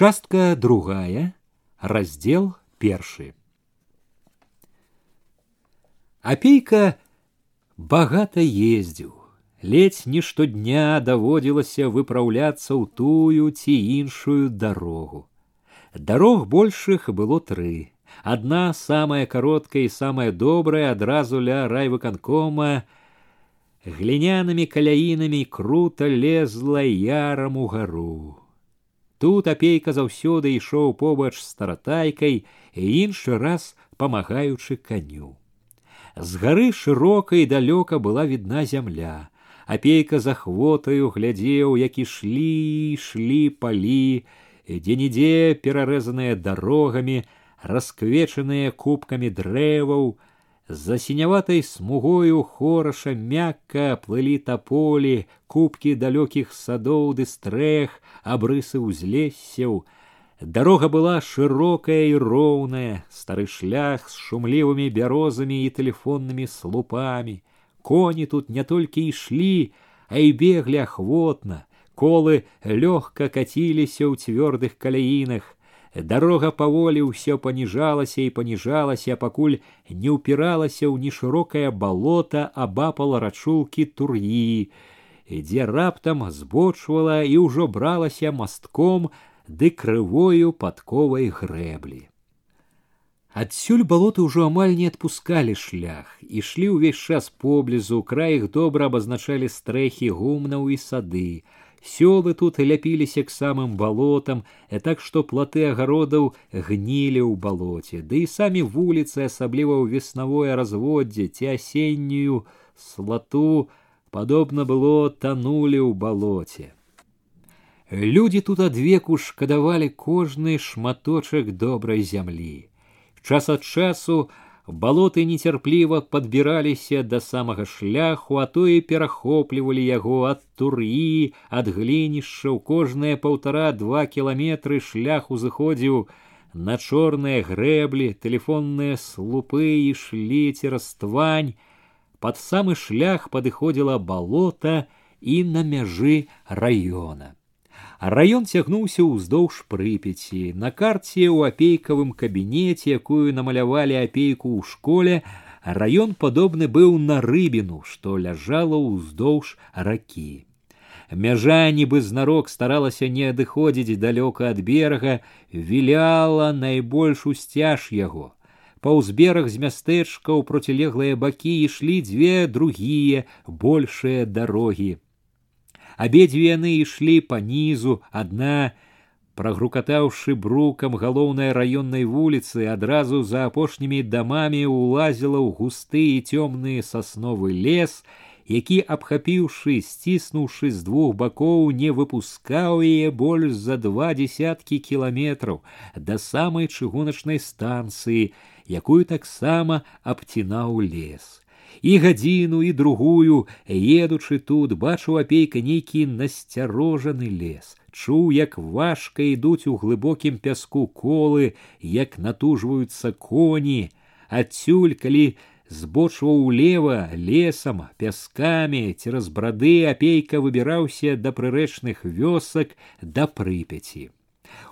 Частка другая, раздел першы. Апейка багата ездзіў. Ледзь не штодня даводзілася выпраўляцца ў тую ці іншую дарогу. Дарог большых было тры. Одна самая короткая и самая добрая адразу ля райвыканкома глінянымі каляінамі круто лезла ярам у гару. Тут апейка заўсёды ішоў побач з таратайкай і іншы раз памагаючы каню. З гары шырока і далёка была відна зямля. Апейка за хвотаю глядзеў, як ішлі, ішлі палі, дзе-нідзе перарэзаныя дарогамі, расквечаныя кубкамі дрэваў, за сіняватай смугою хораша мякка плылі тополі, кубкі далёкіх садоў ды стрэх, абрысы ўзлессяў. Дарога была шырокая і роўная, стары шлях з шумлівымі бярозамі і тэлефоннымі слупамі. Коні тут не толькі ішлі, а і беглі ахвотна, колы лёгка каціліся ў цвёрдых каляінах, Дорога паволі ўсё паніжалася і паніжалася, пакуль не ўпіралася ў нешырокае балота абапала рачулкі тур'і, дзе раптам збочвала і ўжо бралася мастком ды крывою падковай грэблі. Адсюль балоты ўжо амаль не адпускалі шлях, ішлі ўвесь час поблізу, край іх добра абазначалі стрэхі гумнаў і сады, Сёлы тут ляпіліся к самым балотам, э так што платы агародаў гнілі ў балоце, ды і самі вуліцы, асабліва ў веснавое разводдзе ці асеннюю слату, падобна было танулі ў балоце. Людзі тут адвеку шкадавалі кожны шматочак добрай зямлі. Час ад часу балоты нецярпліва падбіраліся да самага шляху, а то і перахоплівалі яго ад тур'і, ад глінішчаў кожныя паўтара-два кіламетры шлях узыходзіў на чорныя грэблі, тэлефонныя слупы ішлі цераз твань. Пад самы шлях падыходзіла балота і на мяжы раёна. Раён цягнуўся ўздоўж прыпяці. На карце ў апейкавым кабінеце, якую намалявалі апейку ў школе, раён падобны быў на рыбіну, што ляжала ўздоўж ракі. Мяжа нібы знарок старалася не адыходзіць далёка ад берага, віляла найбольш усцяж яго. Паўз бераг з мястэчка ў процілеглыя бакі ішлі дзве другія большыя дарогі. Абедзве яны ішлі па нізу, адна, прагрукатаўшы брукам галоўнай раённай вуліцы, адразу за апошнімі дамамі ўлазіла ў густы і цёмны сасновы лес, які, абхапіўшы, сціснуўшы з двух бакоў, не выпускаў яе больш за два десяткі кіламетраў да самай чыгуначнай станцыі, якую таксама абцінаў лес і гадзіну і другую едучы тут бачыў апейка нейкі насцярожаны лес чуў як важка ідуць у глыбокім пяску колы як натужваюцца коні адсюль калі збочваў улева лесам пяскамі цераз брады апейка выбіраўся да прырэчных вёсак да прыпяці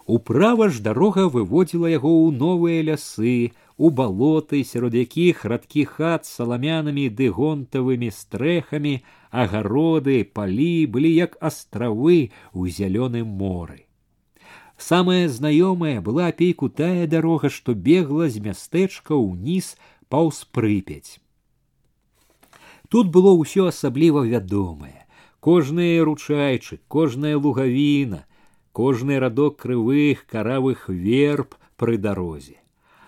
управа ж дарога выводзіла яго ў новыя лясы у балоты, сярод якіх радкі хат з саламянымі ды гонтавымі стрэхамі, агароды, палі былі як астравы ў зялёным моры. Самая знаёмая была апейку тая дарога, што бегла з мястэчка ўніз паўз прыпяць. Тут было ўсё асабліва вядомае. Кожны ручайчык, кожная лугавіна, кожны радок крывых каравых верб пры дарозе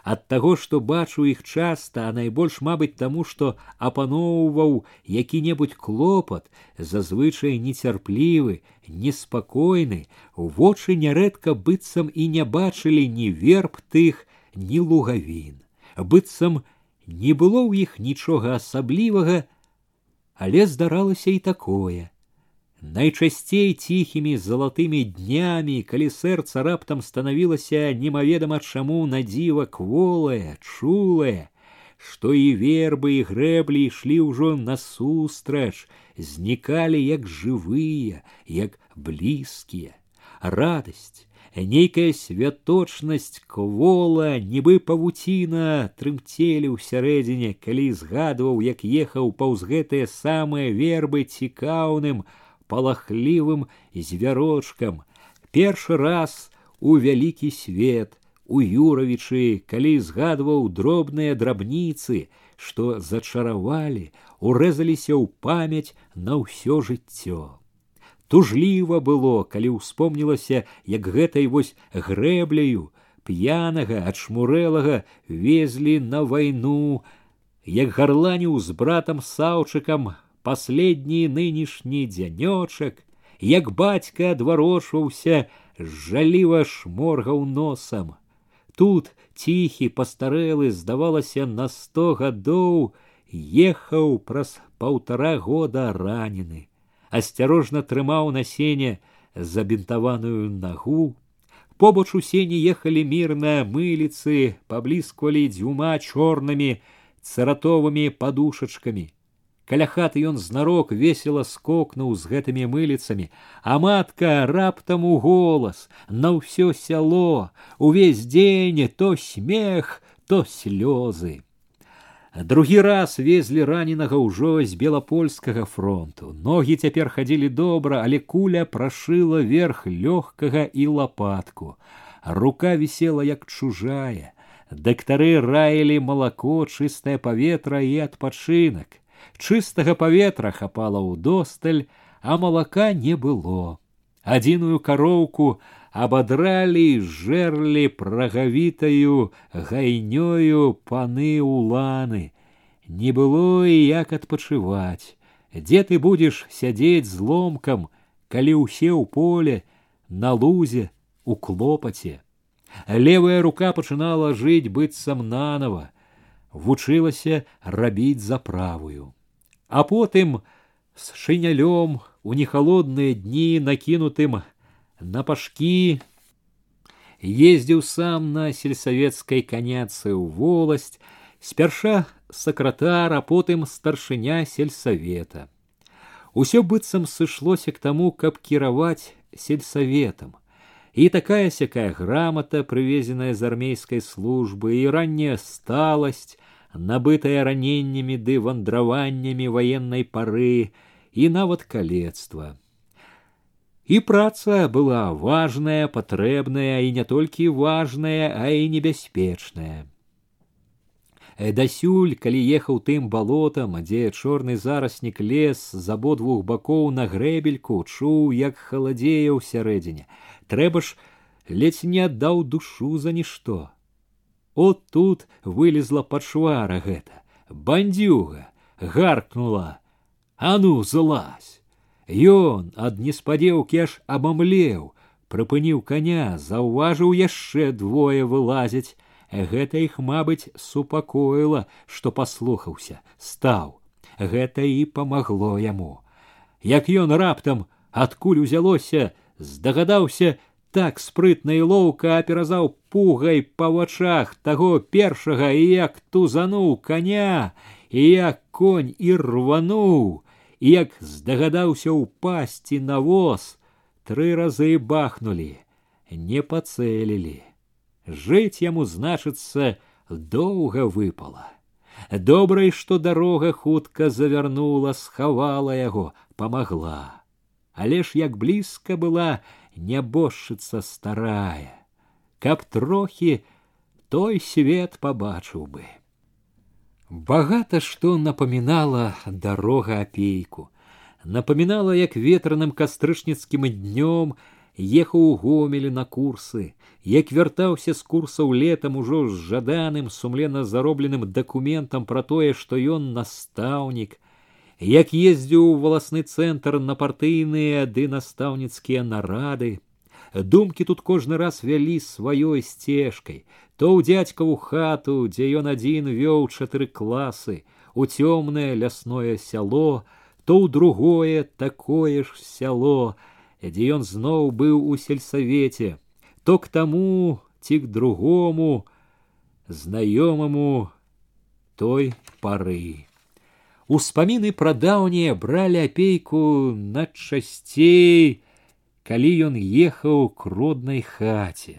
Ад таго што бачу іх часта а найбольш мабыць таму што апаноўваў які-небудзь клопат зазвычай нецярплівы неспакойны вочы нярэдка быццам і не бачылі ні верб тых ні лугавін. Быццам не было ў іх нічога асаблівага але здаралася і такое Найчасцей ціхімі залатымі днямі, калі сэрца раптам станавілася немаведама чаму надзіва кволае, чулае, што і вербы і грэблі ішлі ўжо насустрач, знікалі як жывыя, як блізкія. Радасць, Нейкая святочнасць квола, нібы павуціна трымцелі ўсярэдзіне, калі згадваў, як ехаў паўз гэтыя самыя вербы цікаўным, палахлівым звярочкам. Першы раз у вялікі свет, у Юравічы, калі згадваў дробныя драбніцы, што зачаравалі, урэзаліся ў памяць на ўсё жыццё тужліва было калі ўспомнілася як гэтай вось грэбляю п'янага адшмурэлага везлі на вайну як гарланіў з братам саўчыкам паследні нынешні дзянёчак як бацька адварочваўся жаліва шморгаў носам тут ціхі пастарэлы здавалася на сто гадоў ехаў праз паўтара года ранены асцярожна трымаў на сене забінтаваную нагу. Побач у сені ехалі мірныя мыліцы, паблісквалі дзвюма чорнымі царатовымі падушачкамі. Каля хаты ён знарок весела скокнуў з гэтымі мыліцамі, а матка раптам у голас на ўсё сяло, увесь дзень то смех, то слёзы. Другі раз везлі раненага ўжо з белапольскага фронту. Ногі цяпер хадзілі добра, але куля прашыла верх лёгкага і лапатку. Рука вісела як чужая. Дактары раілі малако, чыстае паветра і адпачынак. Чыстага паветра хапала ў досталь, а малака не было. Адзіную кароўку абадралі жерлі прагавітаю гайнёю паны уланы. Не было і як адпачываць, дзе ты будзеш сядзець з ломкам, калі ўсе ў поле, на лузе, у клопаце. Левая рука пачынала жыць быццам нанова, вучылася рабіць за правую. А потым з шынялём у нехалодныя дні накінутым на пашкі ездзіў сам на сельсавецкай каняцы ў воласць спярша сакратар а потым старшыня сельсавета усё быццам сышлося к таму каб кіраваць сельсаветам і такая сякая грамата прывезеная з армейскай службы і ранняя сталасць набытая раненнямі ды вандраваннямі ваеннай пары і нават калецтва І праца была важная, патрэбная і не толькі важная, а і небяспечная. Дасюль, калі ехаў тым балотам, дзе чорны зараснік лес з абодвух бакоў на грэбельку чуў, як халадзее ў сярэдзіне. Трэба ж ледзь не аддаў душу за нішто. От тут вылезла пачвара гэта. Бандюга гаркнула: « А ну, злазь! Ён ад неспадзеўкі аж абамлеў, прыпыніў коня, заўважыў яшчэ двое вылазяць. Гэта іх, мабыць, супакоіла, што паслухаўся, стаў. Гэта і памагло яму. Як ён раптам адкуль узялося, здагадаўся, так спрытна і лоўка аперазаў пугай па вачах таго першага і як тузануў коня, і як конь і рвануў, і як здагадаўся ўпасці на воз, тры разы бахнулі, не пацэлілі. Жыць яму значыцца доўга выпала. Добрай, што дарога хутка завярнула, схавала яго, памагла. Але ж як блізка была нябожчыца старая, каб трохі той свет пабачыў бы. Багато что напоминала дорога опейку. Напоминала, як ветраным кастрычніцкім днём ехаў у гомелі на курсы, як вяртаўся з курсаў летам ужо з жаданым сумлена заробленым дакументам пра тое, што ён настаўнік, як ездзіў у валасны цэнтр на партыйныя ды настаўніцкія нарады, думкі тут кожны раз вялі сваёй сцежкай. То ў дзядзькаву хату дзе ён адзін вёў чатыры класы у цёмнае лясное сяло то ў другое такое ж сяло дзе ён зноў быў у сельсавеце. То к таму ці к другому знаёмаму той пары Успаміны пра даўнія бралі апейку надчасцей калі ён ехаў к роднай хаце.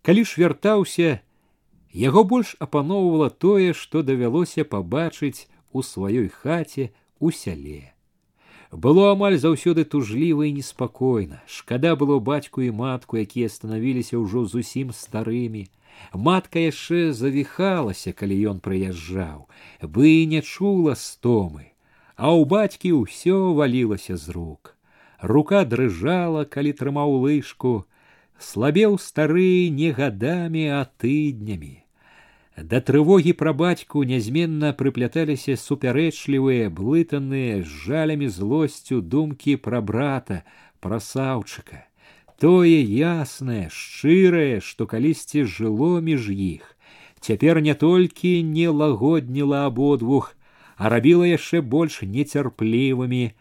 Калі ж вяртаўся, яго больш апаноўвала тое, што давялося пабачыць у сваёй хаце у сяле. Было амаль заўсёды тужліва і неспакойна. Шкада было бацьку і матку, якія станавіліся ўжо зусім старымі. Матка яшчэ завіхалася, калі ён прыязджаў, бы не чула стомы, а ў бацькі ўсё валілася з рук. Рука дрыжала, калі трымаў лыжку, слабеў стары не гадамі, а тыднямі. Да трывогі пра бацьку нязменна прыпляталіся супярэчлівыя, блытаныя з жалямі злосцю думкі пра брата, пра саўчыка. Тое яснае, шчырае, што калісьці жыло між іх, цяпер не толькі не лагодніла абодвух, а рабіла яшчэ больш нецярплівымі,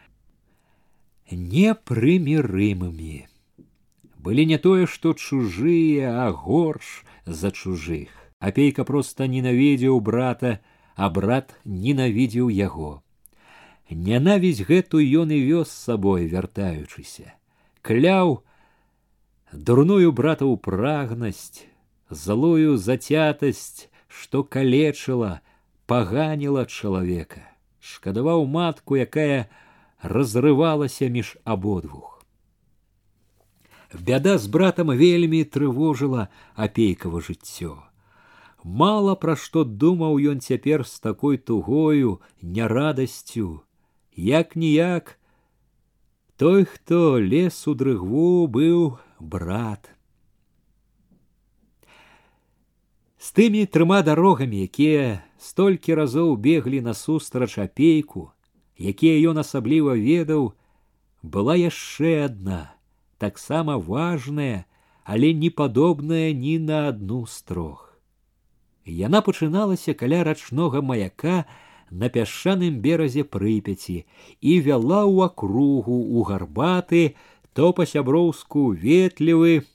непрымірымымі. Былі не тое, што чужыя, а горш за чужых. Апейка проста ненавідзеў брата, а брат ненавідзеў яго. Нянавість гэту ён і вёз з сабой, вяртаючыся. Кляў дурную братаў прагнасць, злую зацятасць, што калечыла, паганіла чалавека, шкадаваў матку, якая разрывалася між абодвух. Бяда з братам вельмі трывожыла апейкава жыццё. Мала пра што думаў ён цяпер з такой тугою нярадасцю, як ніяк той, хто лес у дрыгву быў брат. З тымі трыма дарогамі, якія столькі разоў беглі насустрач апейку, якія ён асабліва ведаў, была яшчэ адна, таксама важная, але не падобная ні на адну строх. Яна пачыналася каля рачнога маяка на пясчаным беразе прыпяці і вяла ў акругу у гарбаты, то па-сяброўску ветлівы,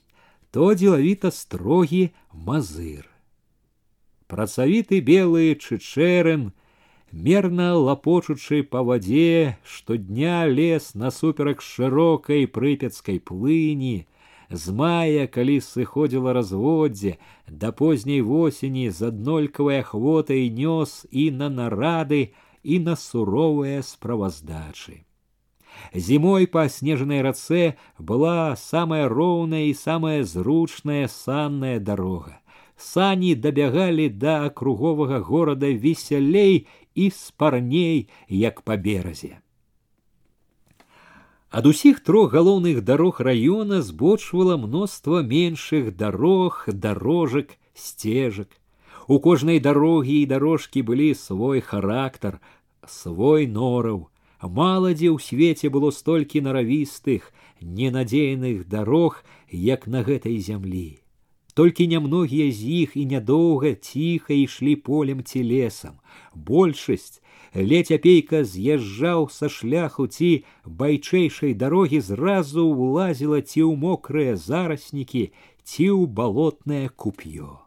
то дзелавіта строгі мазыр. Працавіты белы чычэрын, мерна лапочучы па вадзе, штодня лес насуперак шырокай прыпяцкай плыні, з мая, калі сыходзіла разводдзе, да позняй восені з аднолькавай ахвотай нёс і на нарады і на суровыя справаздачы. Зімой па снежанай рацэ была самая роўная і самая зручная санная дарога. Сані дабягалі да акруговага горада весялей і спарней, як па беразе. Ад усіх трох галоўных дарог раёна збочвала мноства меншых дарог, дарожак, сцежак. У кожнай дарогі і дарожкі былі свой характар, свой нораў. Маладзе ў свеце было столькі наравістых, ненадзейных дарог, як на гэтай зямлі. Толькі нямногія з іх і нядоўга ціха ішлі полем ці лесам. Большасць ледь апейка з'язджаў са шляху ці байчэйшай дарогі зразу ўлазіла ці ў мокрыя зараснікі ці ў балотнае куп'ё.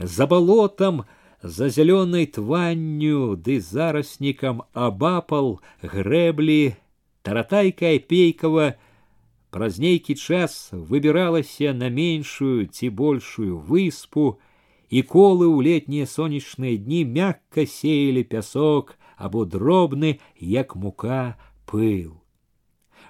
За балотам, за зялёнай тванню ды зараснікам абапал грэблі таратайка апейкава праз нейкі час выбіралася на меншую ці большую выспу, і колы ў летнія сонечныя дні мякка сеялі пясок або дробны, як мука пыл.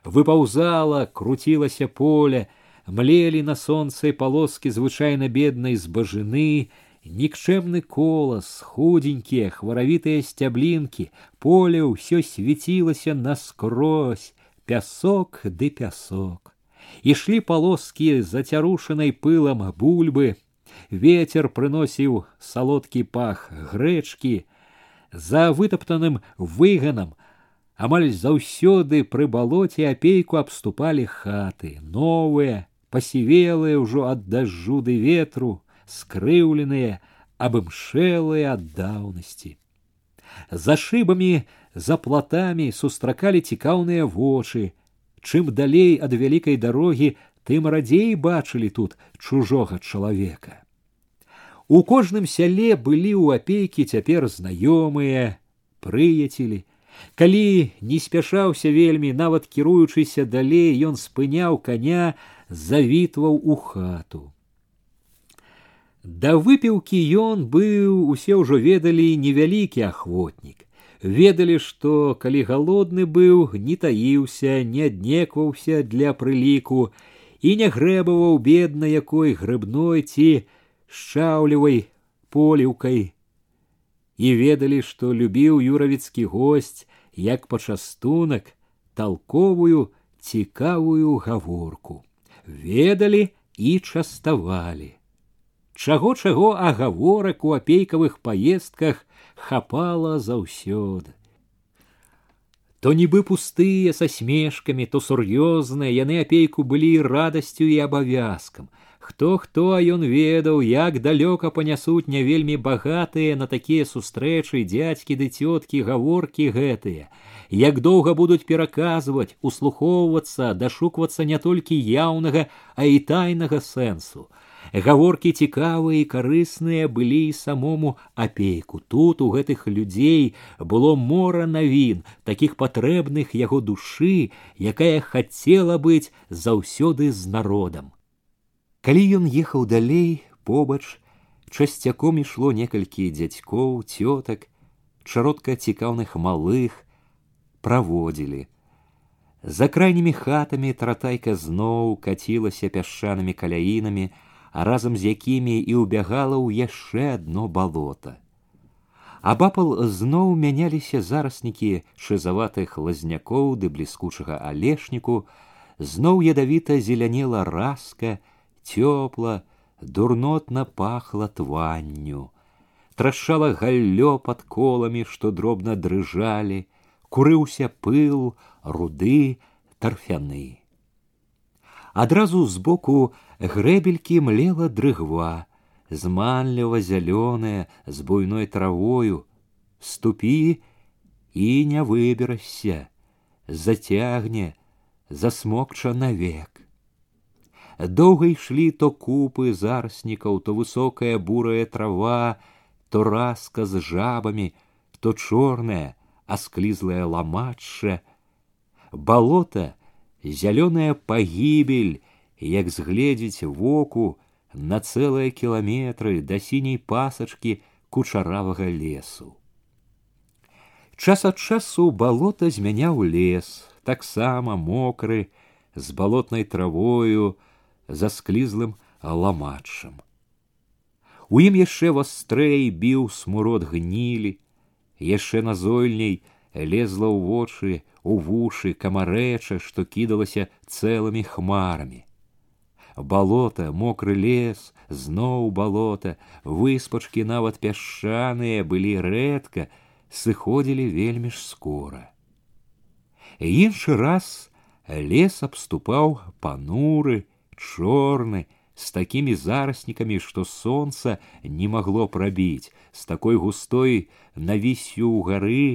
Выпаўзала, круцілася поле, млелі на сонцы палоскі звычайна беднай збажыны, нікчэмны колас, худенькія, хваравітыя сцяблінкі, поле ўсё свяцілася наскрозь, пясок ды пясок. Ішлі палоскі зацярушанай пылам бульбы, ветер прыносіў салодкі пах грэчкі за вытаптаным выганам амаль заўсёды пры балоце апейку абступалі хаты новыя пасівелыя ўжо ад дажджу ды ветру скрыўленыя абымшэлыя ад даўнасці за шыбамі за платамі сустракалі цікаўныя вочы чым далей ад вялікай дарогі тым радзей бачылі тут чужога чалавека У кожным сяле былі ў апейкі цяпер знаёмыя, прыяцелі, Калі не спяшаўся вельмі, нават кіруючыся далей, ён спыняў коня, завітваў у хату. Да выпіўкі ён быў, усе ўжо ведалі невялікі ахвотнік. Ведалі, што калі галодны быў, не таіўся, не аднекваўся для прыліку і не грэбаваў бедна якой грыбной ці шчаўлівай поліўкай. І ведалі, што любіў юравіцкі госць, як пачастунак толковую цікавую гаворку ведалі і частавалі чаго чаго а гаворак у апейкавых паездках хапала заўсёды. То нібы пустыя са смешкамі то сур'ёзныя яны апейку былі радасцю і абавязкам. Хто хто ён ведаў, як далёка панясуць не вельмі багатыя на такія сустрэчы дзядзькі ды цёткі гаворкі гэтыя, як доўга будуць пераказваць, услухоўвацца, дашуквацца не толькі яўнага, а і тайнага сэнсу. Гаворкі цікавыя і карысныя былі і самому апейку. Тут у гэтых людзей было мора навін, такіх патрэбных яго душы, якая хацела быць заўсёды з народам. Калі ён ехаў далей побач, часцяком ішло некалькі дзядзькоў, цётак, чародка цікаўных малых праводзілі. За крайнімі хатамі тратайка зноў кацілася пясчанымі каляінамі, а разам з якімі і ўбягала ў яшчэ адно балота. Абапал зноў мяняліся зараснікі шызаватых лазнякоў ды бліскучага алешніку, зноў ядавіта зелянела раска, тёпла, дурнотна пахла тванню. Трашчала галлё под коламі, што дробна дрыжалі, курыўся пыл, руды, тарфяны. Адразу збоку грэбелькі млела дрыгва, зманліва зялёная з буйной травою, ступі і не выберашся, зацягне, засмокча навек. Доўга ішлі то купы зараснікаў, то высокая бурая трава, то раска з жабамі, то чорная, асклізлая ламачча. Балота, зялёная пагібель, як згледзець воку на цэлыя кіламетры да сіняй пасачкі кучаравага лесу. Час ад часу балота змяняў лес, таксама мокры, з балотнай травою, засклізлым ламачам. У ім яшчэ вастрэй біў смурод гнілі, яшчэ назойней лезла ў вочы, у вушы камарэча, што кідалася цэлымі хмарамі. Балота, мокры лес, зноў балота, выспачкі нават пясчаныя былі рэдка, сыходзілі вельмі ж скора. Іншы раз лес абступаў пануры, чорны, с такими зараснікамі, што солнца не магло прабіць, з такой густой навісью ў гары,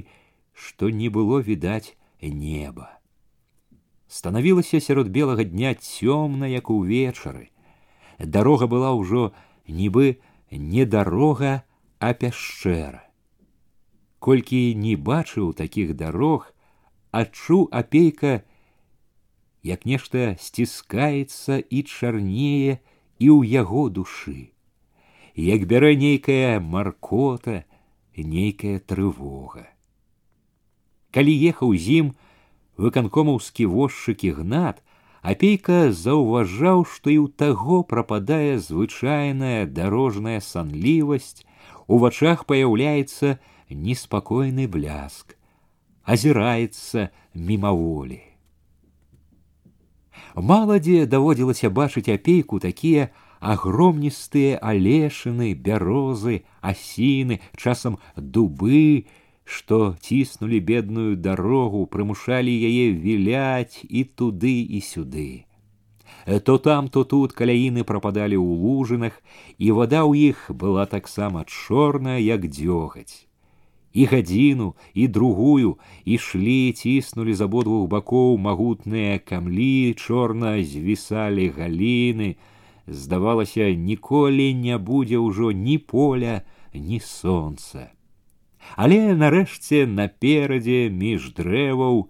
што не было відаць неба. Станавілася сярод белага дня цёмна, як увечары. Дарога была ўжо нібы не дарога, а пяшчэра. Колькі не бачыў такіх дарог, адчуў апейка як нешта сціскаецца і чарнее і ў яго душы, як бярэ нейкая маркота, нейкая трывога. Калі ехаў зім, выканкомаўскі возчык ігнат, апейка заўважаў, што і ў таго прападае звычайная дарожная санлівасць, у вачах паяўляецца неспакойны бляск, азіраецца мімаволі мало дзе даводзілася бачыць апейку такія агромністыя алешыны бярозы асіны часам дубы што ціснулі бедную дарогу прымушалі яе віляць і туды і сюды то там то тут каляіны прападалі ў лужынах і вада ў іх была таксама чорная як дзёгаць і гадзіну і другую ішлі ціснулі з абодвух бакоў магутныя камлі чорна звісалі галіны здавалася ніколі не будзе ўжо ні поля ні сонца Але нарэшце наперадзе між дрэваў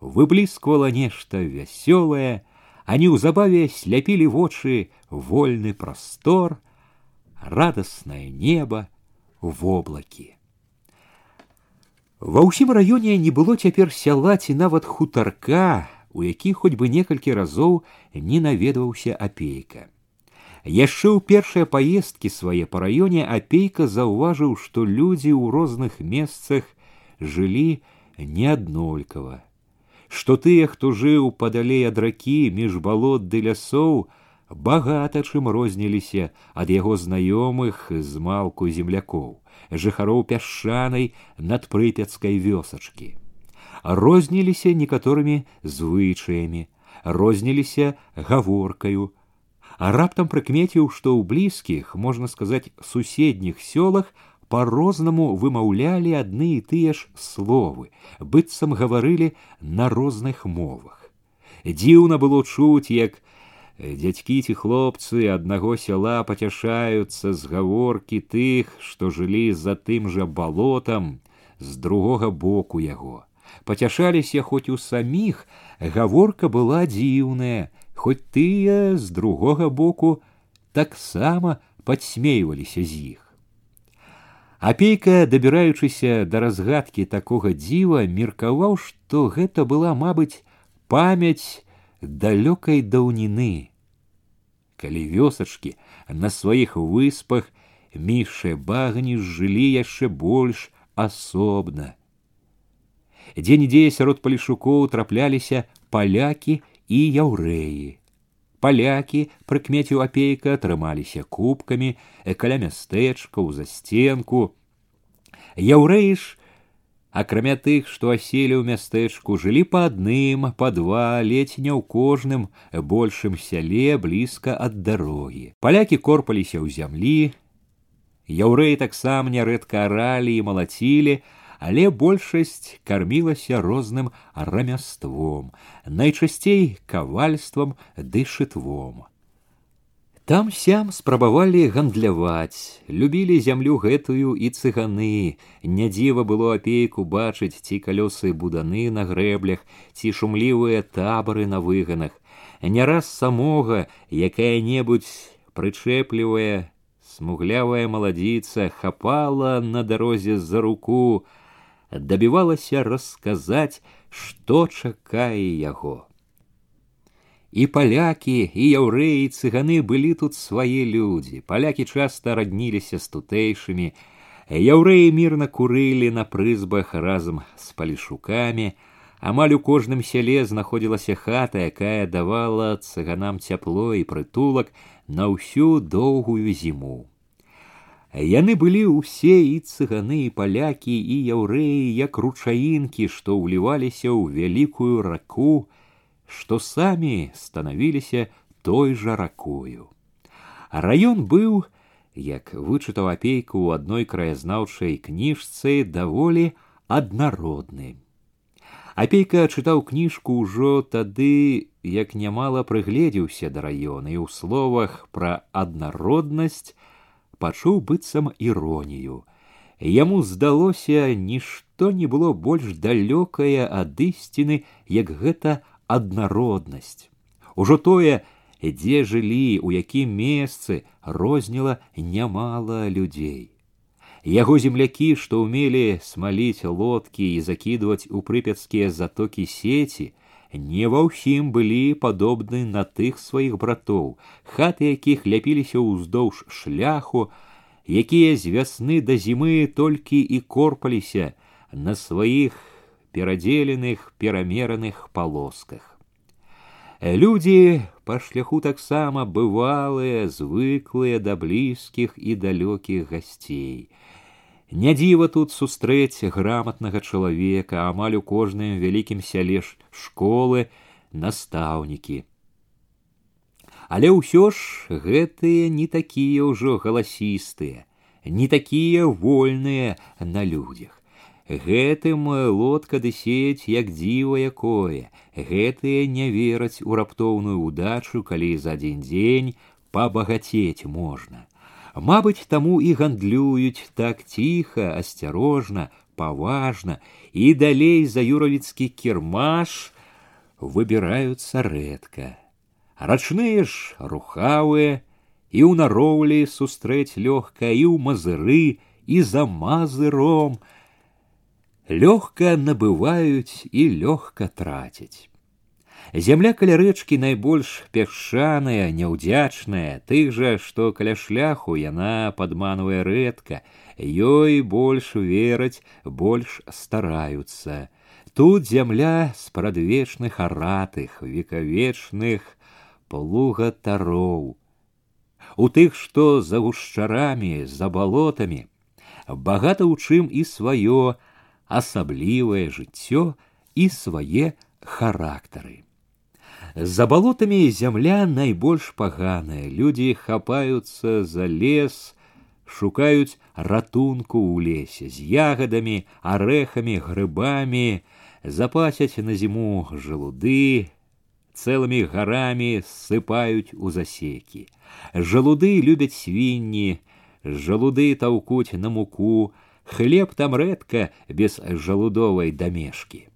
выблісквала нешта вясёлае, а неўзабаве сляпілі вочы вольны прастор, радаснае неба, воблакі. Ва ўсім раёне не было цяпер сяла ці нават хутарка, у які хоць бы некалькі разоў не наведваўся апейка. Яшчэ ў першыя паездкі свае па раёне апейка заўважыў, што людзі ў розных месцах жылі неаднолькава, што тыя, хто жыў падалей ад ракі між балот ды лясоў, багата чым розніліся ад яго знаёмых з малку землякоў, жыхароў пясчанай надпрыпяцкай вёсачкі. Розніліся некаторымі звычаямі, розніліся гаворкаю, а раптам прыкмеціў, што ў блізкіх, можна сказаць, суседніх сёлах по-рознаму вымаўлялі адны і тыя ж словы, быццам гаварылі на розных мовах. Дзіўна было чуць, як Дзядзькі ці хлопцы аднаго сяла пацяшаюцца з гаворкі тых, што жылі за тым жа балотам з другога боку яго. Пацяшаліся хоць у саміх, гаворка была дзіўная, хоць тыя з другога боку таксама падсмейваліся з іх. Апейка, дабіраючыся да разгадкі такога дзіва, меркаваў, што гэта была, мабыць, памяць далёкай даўніны калі вёсачкі на сваіх выспах міше багні жылі яшчэ больш асобна. Дзе-нідзе сярод палішукоў трапляліся палякі і яўрэі. Палякі, прыкмеціў апейка, трымаліся кубкамі, каля мястэчка ў засценку. Яўрэі ж акрамя тых, што аселі ў мястэчку, жылі па адным, па два, ледзь не ў кожным большым сяле блізка ад дарогі. Палякі корпаліся ў зямлі, Яўрэі таксама нярэдка аралі і малацілі, але большасць кармілася розным рамяством, найчасцей кавальствам ды шытвом. Там сям спрабавалі гандляваць, любілі зямлю гэтую і цыганы. Нядзіва было апейку бачыць ці калёсы буданы на грэблях, ці шумлівыя табары на выганах. Не раз самога якая-небудзь прычэплівая, смуглявая маладзіца хапала на дарозе за руку, дабівалася расказаць, што чакае яго. І палякі і яўрэі цыганы былі тут свае людзі. Палякі часта радніліся з тутэйшымі. Яўрэі мірна курылі на прызбах разам з палішукамі. Амаль у кожным сяле знаходзілася хата, якая давала цыганам цяпло і прытулак на ўсю доўгую зіму. Яны былі ўсе і цыганы і палякі і яўрэі як ручаінкі, што ўліваліся ў вялікую раку, што самі станавіліся той жа ракою. Раён быў, як вычытаў апейку ў адной краязнаўчай кніжцы даволі аднародны. Апейка чытаў кніжку ўжо тады, як нямала прыгледзеўся да раёна і ў словах пра аднароднасць пачуў быццам іронію. Яму здалося, нішто не было больш далёкае ад ісціны, як гэта аднароднасць. Ужо тое, дзе жылі, у якім месцы розніла нямала людзей. Яго землякі, што ўмелі смаліць лодкі і закідваць у прыпяцкія затокі сеці, не ва ўсім былі падобны на тых сваіх братоў, хаты якіх ляпіліся ўздоўж шляху, якія з вясны да зімы толькі і корпаліся на сваіх перадзеленых перамераных палосках. Людзі па шляху таксама бывалыя, звыклыя да блізкіх і далёкіх гасцей. Не дзіва тут сустрэць граматнага чалавека, амаль у кожным вялікім сяле школы настаўнікі. Але ўсё ж гэтыя не такія ўжо галасістыя, не такія вольныя на людзях. Гэтым лодка ды сеять як дзіва якое, гэтыя не вераць у раптоўную удачу, калі за адзін дзень пабагацець можна. Мабыць, таму і гандлююць так ціха, асцярожна, паважна, і далей за юравіцкі кірмаш выбіраюцца рэдка. Рачныя ж рухавыя, і ў нароўлі сустрэць лёгка і ў мазыры і за мазыром лёгка набываюць і лёгка трацяць. Зямля каля рэчкі найбольш пясчаная, няўдзячная, тых жа, што каля шляху яна падманвае рэдка, ёй больш вераць, больш стараюцца. Тут зямля спрадвечных аратых, векавечных плугатароў, у тых, што за гушчарамі, за балотамі, багата ў чым і сваё асаблівае жыццё і свае характары. За балотамі зямля найбольш паганая, людзі хапаюцца за лес, шукаюць ратунку ў лесе з ягадамі, арэхамі, грыбамі, запасяць на зіму жалуды, цэлымі гарамі ссыпаюць у засекі. Жалуды любяць свінні, жалуды таўкуць на муку, хлеб там рэдка без жалудовай дамешкі.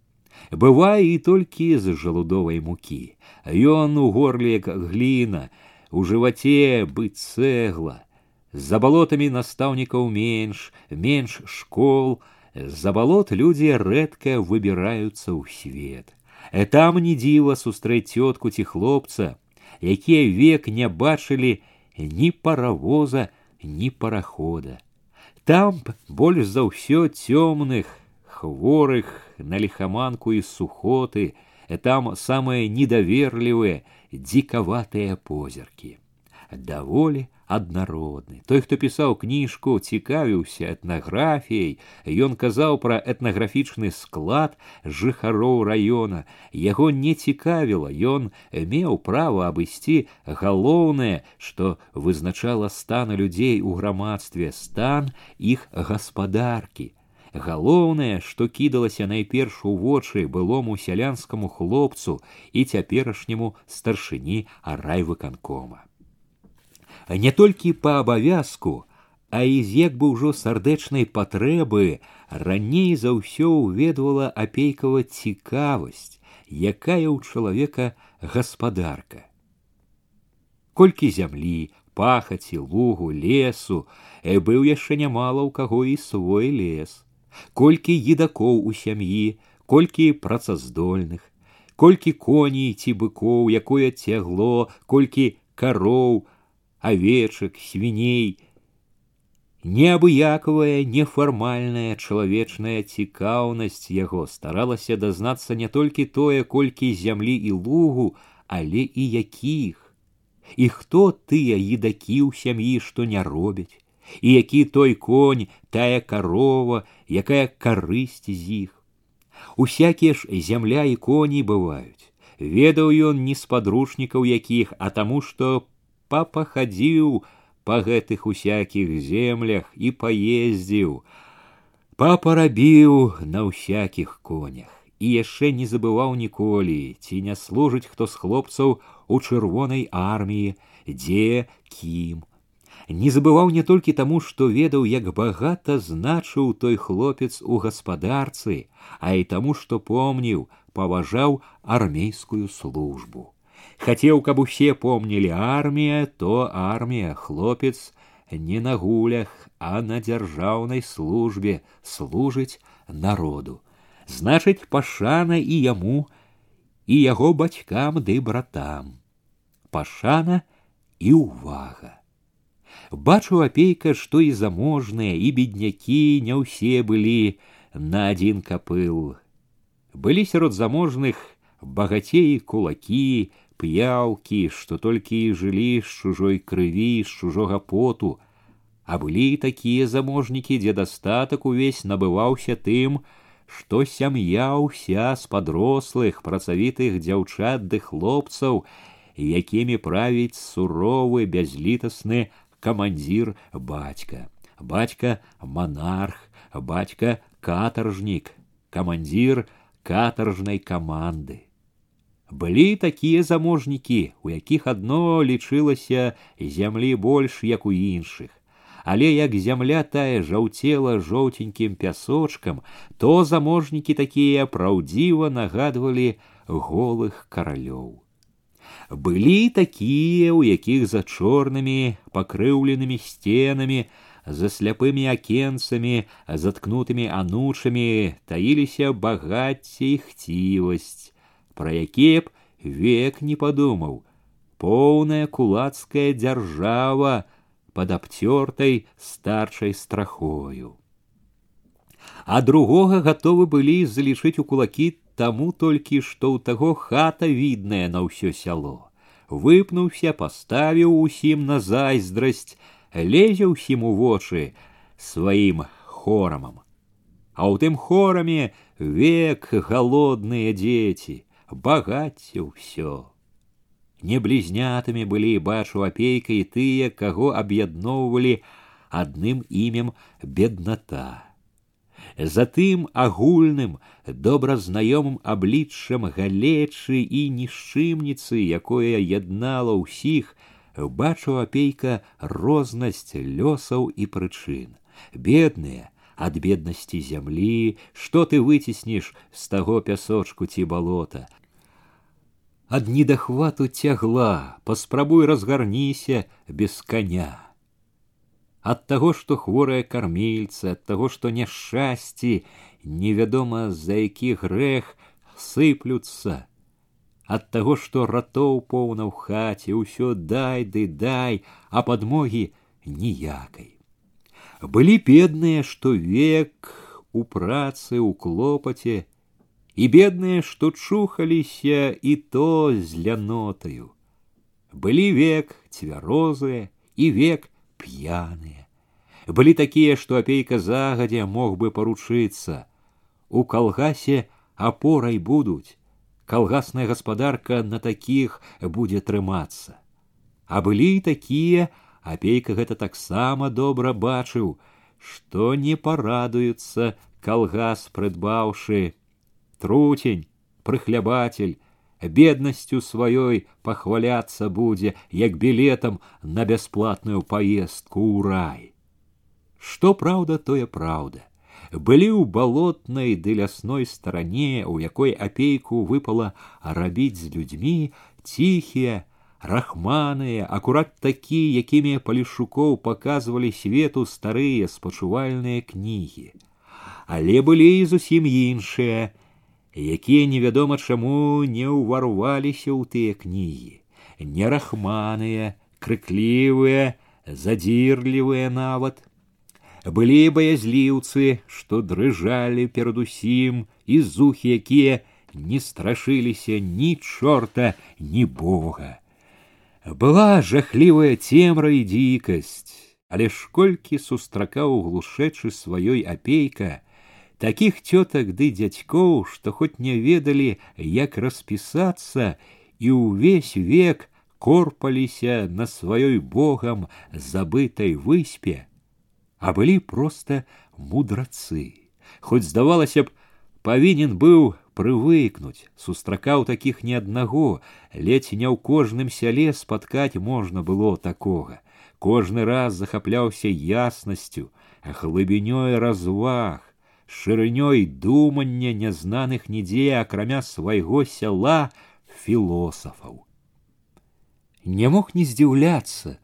Бывае і толькі з жалудовай мукі. Ён у горле як гліна, у жываце быць цэгла. За балотамі настаўнікаў менш, менш школ, за балот людзі рэдка выбіраюцца ў свет. Э там не дзіва сустрэць цётку ці хлопца, якія век не бачылі ні паравоза, ні парахода. Там больш за ўсё цёмных, хворых на лихаманку і сухоты, там самыя недаверлівыя, дзікаватыя позіркі. Даволі аднародны. Той, хто пісаў кніжку, цікавіўся этнаграфіяй, Ён казаў пра этнаграфічны склад жыхароў раёна. Яго не цікавіла, ён меў права абысці галоўнае, што вызначала стан людзей у грамадстве, стан іх гаспадаркі. Галоўнае, што кідалася найперш у вочы былому сялянскаму хлопцу і цяперашняму старшыні райвыканкома не толькі па абавязку, а і з як бы ўжо сардэчнай патрэбы раней за ўсё ўведвала апейкава цікавасць, якая ў чалавека гаспадарка. Колькі зямлі, пахаці, лугу, лесу, э быў яшчэ нямала ў каго і свой лес, колькі едакоў у сям'і, колькі працаздольных, колькі коней ці быкоў, якое цягло, колькі кароў, овечек, свиней. Неабыякавая, нефармальная чалавечная цікаўнасць яго старалася дазнацца не толькі тое, колькі зямлі і лугу, але і якіх. І хто тыя едакі ў сям'і, што не робяць, і які той конь, тая карова, якая карысць з іх. Усякія ж зямля і коней бываюць. Ведаў ён не з падручнікаў якіх, а таму, што папа хадзіў па гэтых усякіх землях і паездзіў. Папа рабіў на ўсякіх конях і яшчэ не забываў ніколі, ці не служыць хто з хлопцаў у чырвонай арміі, дзе кім. Не забываў не толькі таму, што ведаў, як багата значыў той хлопец у гаспадарцы, а і таму, што помніў, паважаў армейскую службу. Хацеў, каб усе помнілі армія, то армія, хлопец не на гулях, а на дзяржаўнай службе служыць народу. Значыць, пашана і яму, і яго бацькам ды братам. Пашана і ўвага. Бачу апейка, што і заможныя і беднякі не ўсе былі на адзін капыл. Былі сярод заможных багацеі кулакі, п'яўкі, што толькі і жылі з чужой крыві, з чужога поту, а былі і такія заможнікі, дзе дастатак увесь набываўся тым, што сям'я ўся з падрослых працавітых дзяўчат ды хлопцаў, якімі правіць суровы бязлітасны камандзір бацька, бацька монарх, бацька катаржнік, камандзір катаржнай каманды. Былі такія заможнікі, у якіх адно лічылася зямлі больш, як у іншых, але як зямля тая жаўцела жоўтенькім пясочкам, то заможнікі такія праўдзіва нагадвалі голых каралёў. Былі такія, у якіх за чорнымі пакрыўленымі сценамі, за сляпымі акенцамі, заткнутымі анучамі таіліся багацце і хцівасць, пра якія б век не падумаў, поўная кулацкая дзяржава под абцёртай старчай страхою. А другога гатовы былі залічыць у кулакі таму толькі, што ў таго хата відная на ўсё сяло. Выпнуўся, паставіў усім на зайздрасць, лезе ўсім у вочы сваім хорамам. А ў тым хораме век галодныя дзеці, багацце ўсё. Не блізнятамі былі бачу апейка і тыя, каго аб'ядноўвалі адным імем бедната. Затым агульным, добра знаёмым абліччам галечы і нішчымніцы, якое яднала ўсіх, бачу апейка рознасць лёсаў і прычын. Бедныя, ад беднасці зямлі, што ты выцеснеш з таго пясочку ці балота. Ад недахвату цягла, паспрабуй разгарніся без коня. Ад таго, што хворая кармільца, ад таго, што няшчасці, невядома за які грэх сыплюцца, ад таго што ратоў поўна ў хаце ўсё дай ды дай а падмогі ніякай былі бедныя што век у працы ў клопаце і бедныя што чухаліся і то з лянотаю былі век цвярозыя і век п'яныя былі такія што апейка загадзя мог бы паручыцца у калгасе апорай будуць калгасная гаспадарка на такіх будзе трымацца. А былі і такія, апейка гэта таксама добра бачыў, што не парадуюцца калгас прыдбаўшы. Труцень, прыхлябатель, беднасцю сваёй пахваляцца будзе, як білетам на бясплатную паездку ў рай. Што праўда, тое праўда былі ў балотнай ды лясной старане, у якой апейку выпала рабіць з людзьмі ціхія, рахманыя, акурат такі, якімі палішукоў паказвалі свету старыя спачувальныя кнігі. Але былі і зусім іншыя, якія невядома чаму не ўварваліся ў тыя кнігі, не рахманыя, крыклівыя, задзірлівыя нават, былі баязліўцы, што дрыжалі перад усім і зухі, якія не страшыліся ні чорта, ні бога. Была жахлівая цемра і дзікасць, але ж колькі сустракаў глушэчы сваёй апейка, такіх цётак ды дзядзькоў, што хоць не ведалі, як распісацца і ўвесь век корпаліся на сваёй богам забытай выспе, а былі проста мудрацы. Хоць здавалася б, павінен быў прывыкнуць, сустракаў такіх ні аднаго, ледзь не ў кожным сяле спаткаць можна было такога. Кожны раз захапляўся яснасцю, глыбінёй разваг, шырынёй думання нязнаных нідзе, акрамя свайго сяла філосафаў. Не мог не здзіўляцца,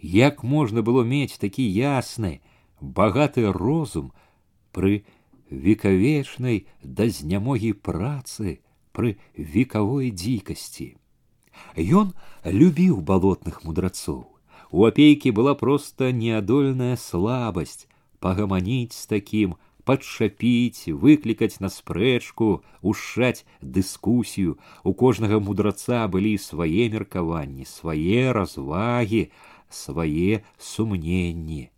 як можна было мець такі ясны, багаты розум пры векавечнай да знямогі працы пры векавой дзікасці. Ён любіў балотных мудрацоў. У апейкі была проста неадольная слабасць пагаманіць з такім, падшапіць, выклікаць на спрэчку, ушаць дыскусію. У кожнага мудраца былі свае меркаванні, свае развагі, свае сумненні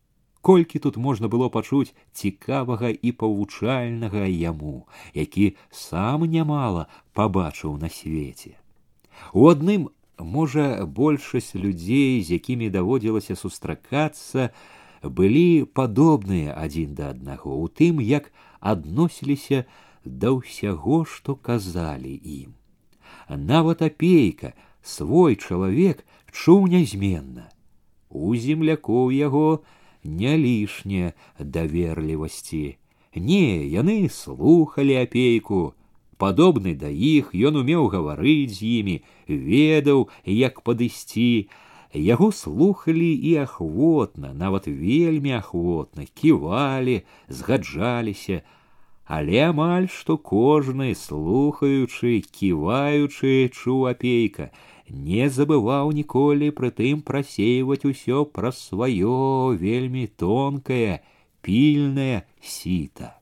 колькі тут можна было пачуць цікавага і павучальнага яму, які сам нямала пабачыў на свеце. У адным можа большасць людзей, з якімі даводзілася сустракацца, былі падобныя адзін да аднаго у тым, як адносіліся да ўсяго, што казалі ім. Нават апейка, свой чалавек чуў нязменна. У землякоў яго не лішне даверлівасці. Не, яны слухали апейку, падобны да іх ён умеў гаварыць з імі ведаў як падысці яго слухали і ахвотна нават вельмі ахвотна ківалі згаджаліся але амаль што кожны слухаючы ківаючы чуў апейка не забываў ніколі прытым прасейваць усё пра сваё вельмі тонкае пільнае сіта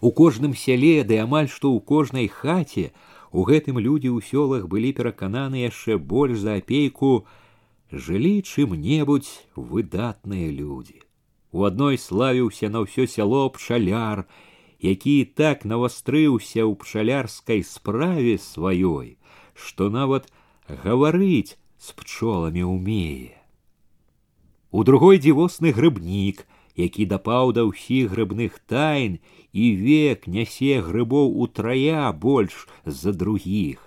У кожным сяле ды амаль што ў кожнай хаце у гэтым людзі ў сёлах былі перакананы яшчэ больш за апейку жылі чым-небудзь выдатныя людзі. У адной славіўся на ўсё сяло пчаляр, які так навастрыўся ў пчалярскай справе сваёй, што нават гаварыць з пчоламі ўмее. У другой дзівосны грыбнік, які дапаў да ўсіх грыбных тайн і век нясе грыбоў утрая больш за другіх.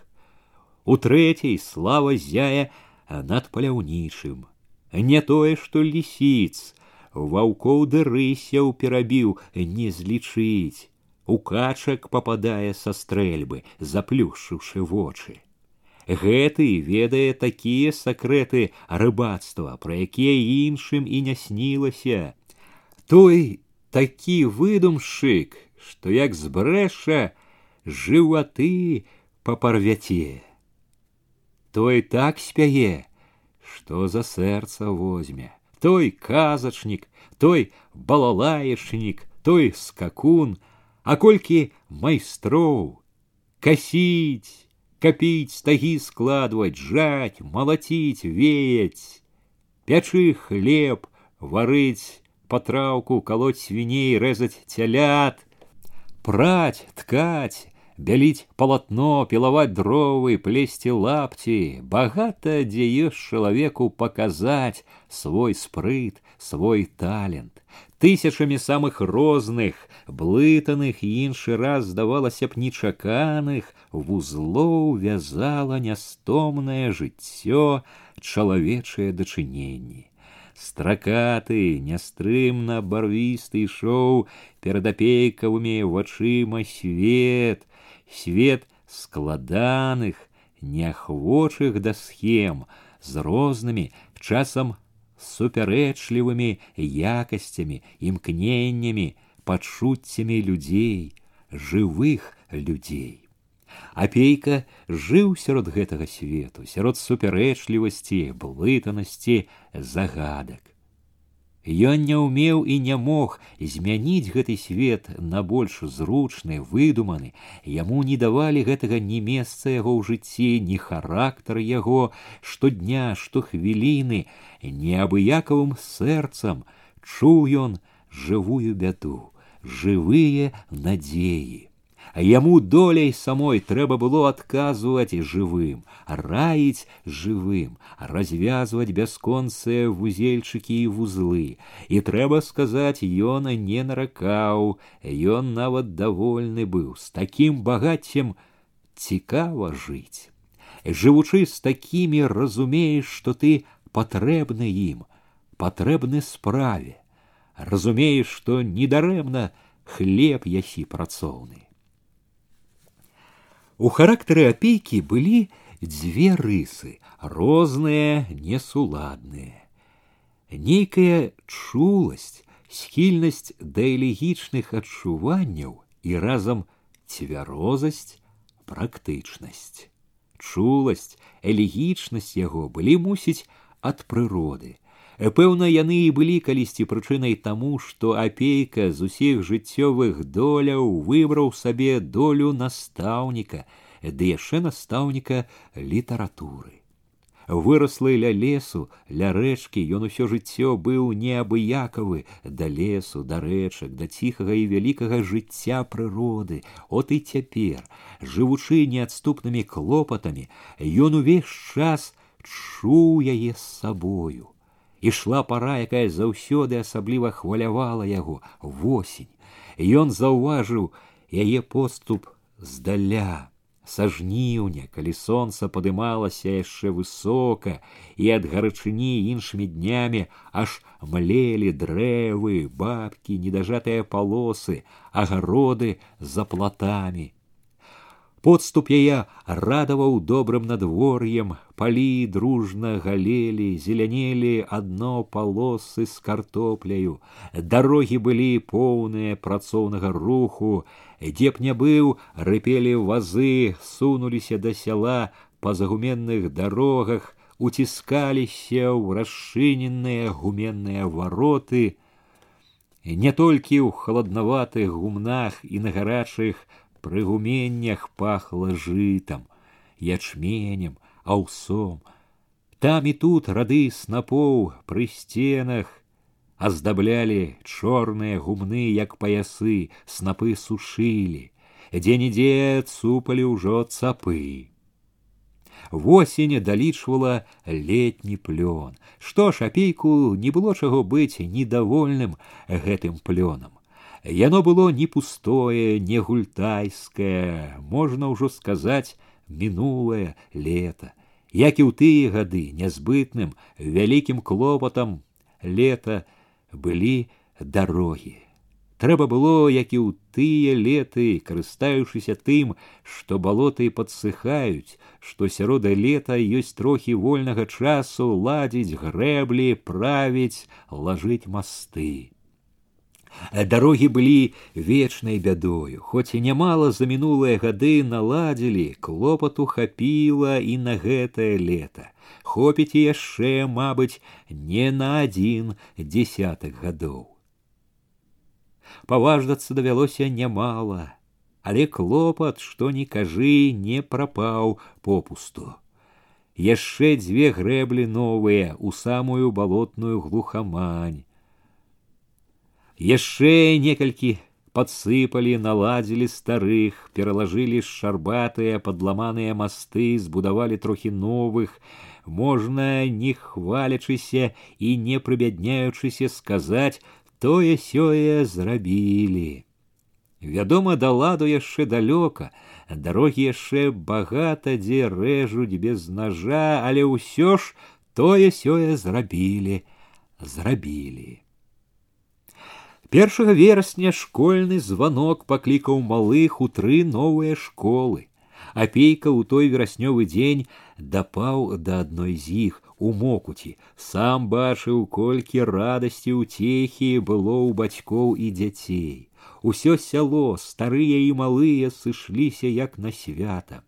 У трэцяй слава зяе над паляўнічым. Не тое, што лісіц, ваўкоў ды рысяў перабіў не злічыць. У качак попадае са стрэльбы, заплюшыўшы вочы. Гэты ведае такія сакрэты рыбацтва, пра якія іншым і не снілася. Той такі выдумшчык, што як збрэша жываты папарвяце. Той так спяе, што за сэрца возьме, той казачнік, той балалаечнік, той скакун, а колькі майстроў, касіць, капіць стагі складваць, жаць, малаціць, веяць, пячы хлеб, варыць потраўку колоть свиней рэзаць цялят праць ткаць бяліць палатно пілаваць дровы плесці лапці багата дзе ёсць чалавеку паказаць свой спрыт свой талент тысячамі самых розных блытаных і іншы раз здавалася б нечаканых вузлоў вязала нястомнае жыццё чалавечыя дачыненні стракаты нястрымна барвісты ішоў перад апейкавымі вачыма свет свет складаных неахвочых да схем з рознымі часам супярэчлівымі якасцямі імкненнямі пачуццямі людзей жывых людзей Апейка жыў сярод гэтага свету, сярод супярэчлівасці, блытанасці, загадак. Ён не ўмеў і не мог змяніць гэты свет на больш зручны, выдуманы. Яму не давалі гэтага ні месца яго ў жыцці, ні характар яго, штодня, штохвіліны, неабыякавым сэрцам чуў ён жывую бяду, жывыя надзеі а яму долей самой трэба было адказваць жывым, раіць жывым, развязваць бясконцыя вузельчыкі і вузлы. І трэба сказаць, ён не наракаў, ён нават давольны быў з такім багаццем цікава жыць. Жывучы з такімі разумееш, што ты патрэбны ім, патрэбны справе. Разумееш, што недарэмна хлеб ясі працоўны. У характары апейкі былі дзве рысы, розныя, несуладныя. Нейкая чуласць, схільнасць да элегічных адчуванняў і разам цвярозасць, практычнасць. Чуласць, элегічнасць яго былі мусіць ад прыроды, Пэўна, яны і былі калісьці прычынай таму, што апейка з усіх жыццёвых доляў выбраў сабе долю настаўніка, ды яшчэ настаўніка літаратуры. Выраслы ля лесу, ля рэчкі ён усё жыццё быў неабыякавы да лесу, да рэчак, да ціхага і вялікага жыцця прыроды. От і цяпер, жывучы неадступнымі клопатамі, ён увесь час чуў яе з сабою ішла пара, якая заўсёды асабліва хвалявала яго восень. Ён заўважыў яе поступ здаля, са жніўня, калі сонца падымалася яшчэ высока, і ад гарачыні іншымі днямі аж млелі дрэвы, бабкі, недажатыя палосы, агароды за платамі. Подступ яе радаваў добрым надвор'ем, палі дружна галелі, зелянелі адно палосы з картопляю, дарогі былі поўныя працоўнага руху, дзе б не быў, рыпелі вазы, сунуліся да сяла па загуменных дарогах, уціскаліся ў расчыненыя гуменныя вароты. Не толькі ў халаднаватых гумнах і на гарачых прыгуменнях пахла жытам, ячменем, аўсом. Там і тут рады снапоў пры сценах, аздаблялі чорныя гумны, як паясы, снапы сушылі, дзе-нідзе цупалі ўжо цапы. Восень далічвала летні плён. Што ж апейку не было чаго быць недовольным гэтым плёнам. Яно было не пустое, не гультайскае, можна ўжо сказаць мінулае лета. Як і ў тыя гады нязбытным, вялікім клопатам лета былі дарогі. Трэба было, як і ў тыя леты, карыстаючыся тым, што балоты падсыхаюць, што сярода лета ёсць трохі вольнага часу ладзіць грэблі, правіць, лажыць масты. Дарогі былі вечнай бядою, хоць і нямала за мінулыя гады наладзілі, клопату хапіла і на гэтае лета хопіць і яшчэ, мабыць, не на адзін десятак гадоў. Паваждацца давялося нямала, але клопат, што ні кажы, не прапаў попусту. Яшчэ дзве грэблі новыя у самую балотную глухамань. Яшчэ некалькі подсыпали, наладзілі старых, пералажылі шарбатыя падламаныя масты, збудавалі трохі новых, можна не хвалячыся і не прыбядняючыся сказаць тое сёе зрабілі. Вядома, да ладу яшчэ далёка, дарогі яшчэ багата дзе рэжуць без ножа, але ўсё ж тое сёе зрабілі, зрабілі. Першага верасня школьны званок паклікаў малых у тры новыя школы. Апейка ў той вераснёвы дзень дапаў да адной з іх у мокуці, сам бачыў, колькі радасці ўцехі было ў бацькоў і дзяцей. Усё сяло, старыя і малыя сышліся як на свята.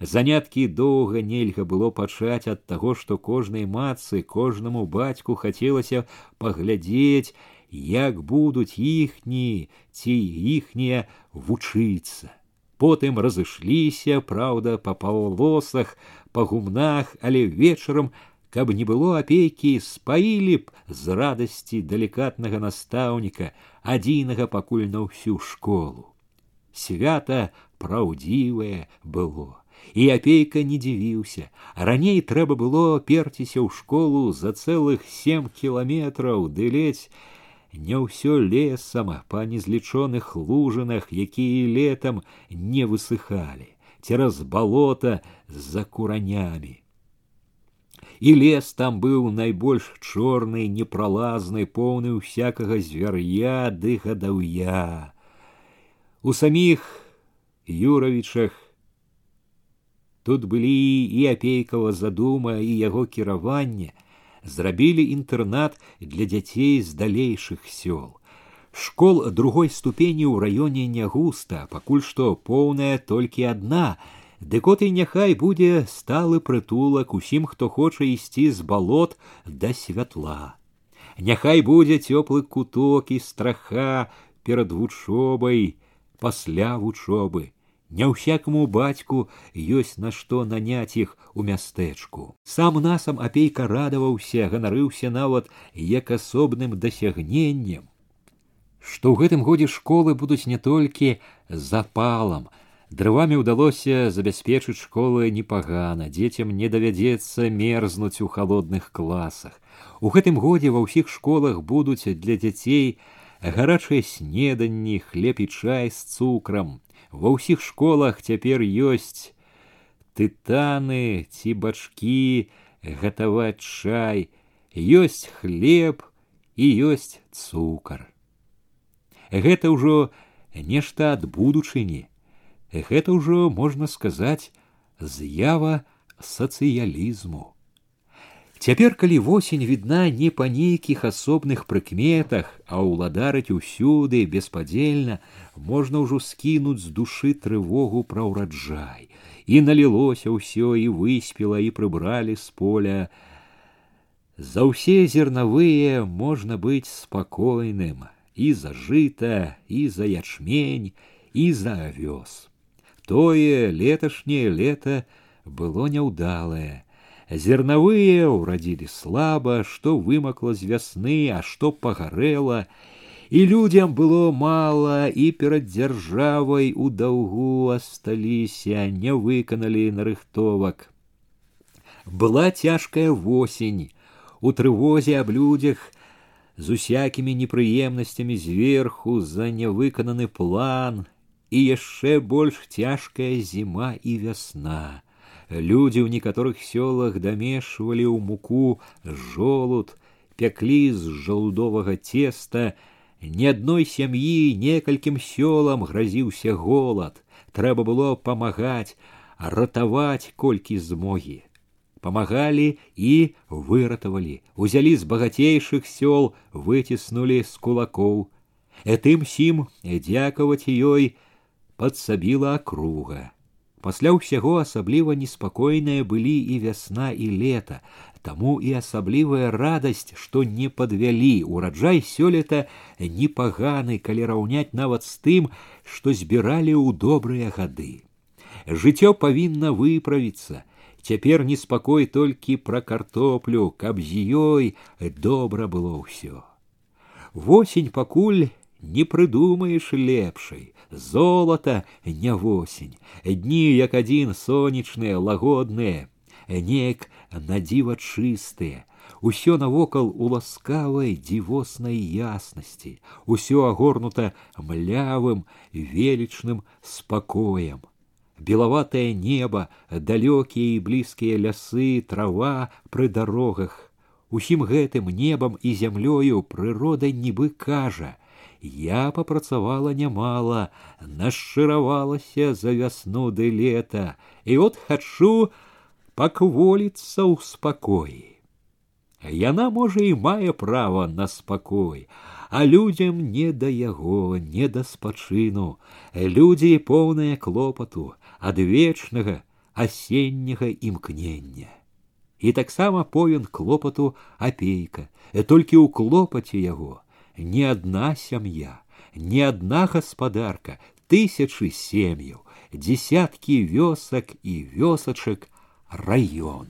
Заняткі доўга нельга было пачаць ад таго, што кожнай мацы, кожнаму бацьку хацелася паглядзець, як будуць іхні ці іхнія вучыцца потым разышліся праўда па паўлосах па гумнах але вечарам каб не было апейкі спаілі б з радасці далікатнага настаўніка адзінага пакуль на ўсю школу свята праўдзівае было і апейка не дзівіўся раней трэба было перціся ў школу за цэлых сем кіламетраў ды ледзь не ўсё лесам па незлічоных лужынах, якія летам не высыхалі, цераз балота за куранямі. І лес там быў найбольш чорны, непралазны, поўны ўсякага звяр'я ды гадаўя. У саміх юравічах тут былі і апейкава задума і яго кіраванне, зрабілі інтэрнат для дзяцей з далейшых сёл. Школ другой ступені ў раёне не густа, пакуль што поўная толькі адна, Дык от і няхай будзе сталы прытулак усім, хто хоча ісці з балот да святла. Няхай будзе цёплы куток і страха перад вучобай пасля вучобы не ўсякаму бацьку ёсць на што наняць іх у мястэчку. Сам насам апейка радаваўся, ганарыўся нават як асобным дасягненнем, што ў гэтым годзе школы будуць не толькі запалам, Дрывамі ўдалося забяспечыць школы непагана, дзецям не давядзецца мерзнуць у халодных класах. У гэтым годзе ва ўсіх школах будуць для дзяцей гарачыя снеданні, хлеб і чай з цукрам, Ва ўсіх школах цяпер ёсць тытаны ці бачкі гатаваць чай, ёсць хлеб і ёсць цукар. Гэта ўжо нешта ад будучыні. Гэта ўжо можна сказаць з'ява сацыялізму. Цяпер, калі восень відна не па нейкіх асобных прыкметах, а ўладарыць усюды беспадзельна, можна ўжо скінуць з душы трывогу пра ўраджай. І налілося ўсё і выспела і прыбралі з поля. За ўсе зернавыя можна быць спакойным і за жыта, і за ячмень, і за авёс. Тое леташняе лета было няўдалае. Зернавыя ўрадзілі слаба, што вымакла з вясны, а што пагарэла, і людзям было мала і перад дзяржавай у даўгу асталіся, не выканалі нарыхтовак. Была цяжкая восень, у трывозе аб людзях з усякімі непрыемнасцямі зверху за нявыкананы план і яшчэ больш цяжкая зіма і вясна. Людзі ў некаторых сёлах дамешвалі ў муку жолуд, пяклі з жалудовага цеста, Ні адной сям'і некалькім сёлам гразіўся голад. Трэба было памагаць, ратаваць колькі змогі. Памагалі і выратавалі, узялі з багацейшых сёл, выціснулі з кулакоў. Этым сім дзякаваць ёй падсабіла акруга. Пасля ўсяго асабліва неспакойныя былі і вясна і лета, таму і асаблівая радасць, што не падвялі ураджай сёлета непаганы, калі раўняць нават з тым, што збіралі ў добрыя гады. Жыццё павінна выправіцца. Цяпер неспакой толькі пра картоплю, каб з ёй добра было ўсё. Восень пакуль не прыдумаеш лепшай золото не восень дні як адзін сонечныя лагодныя неяк надзіва чыстыя усё навокал у ласкавай дзівоснай яснасці усё агорнута млявым велічным спакоем белаватае неба далёкія і блізкія лясы трава пры дарогах усім гэтым небам і зямлёю прырода нібы кажа я папрацавала нямала, нашчыравалася за вясну ды лета, і от хачу пакволіцца ў спакоі. Яна можа і мае права на спакой, а людзям не да яго, не да спачыну. Людзі поўныя клопату ад вечнага асенняга імкнення. І таксама поен клопату апейка, толькі ў клопаце яго не одна сям'я, не одна гаспадарка, тысячы сем'яў, десяткі вёсак і вёсачак раён.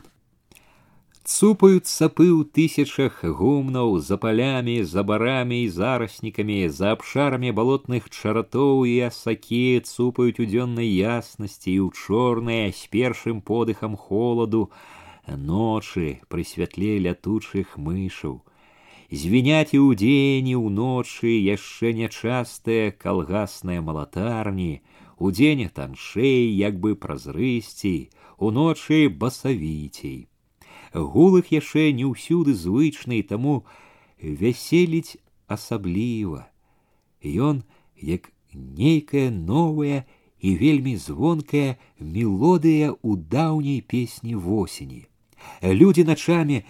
Цупаюць сапы ў тысячах гумнаў за палямі, за барамі і зараснікамі, за абшарамі балотных чаратоў і асакі цупаюць у дзённай яснасці і ў чорныя з першым подыхам холаду, ночы пры святле лятучых мышаў звіняць і ўдзень і ўночы яшчэ нячастыя калгасныя малатарні, удзень таншэй як бы празрысцей, уночы басавіцей. Гул іх яшчэ не ўсюды звычны, таму вяселіць асабліва. Ён як нейкая новая і вельмі звонкая мелодыя ў даўняй песні восені. Людзі начамі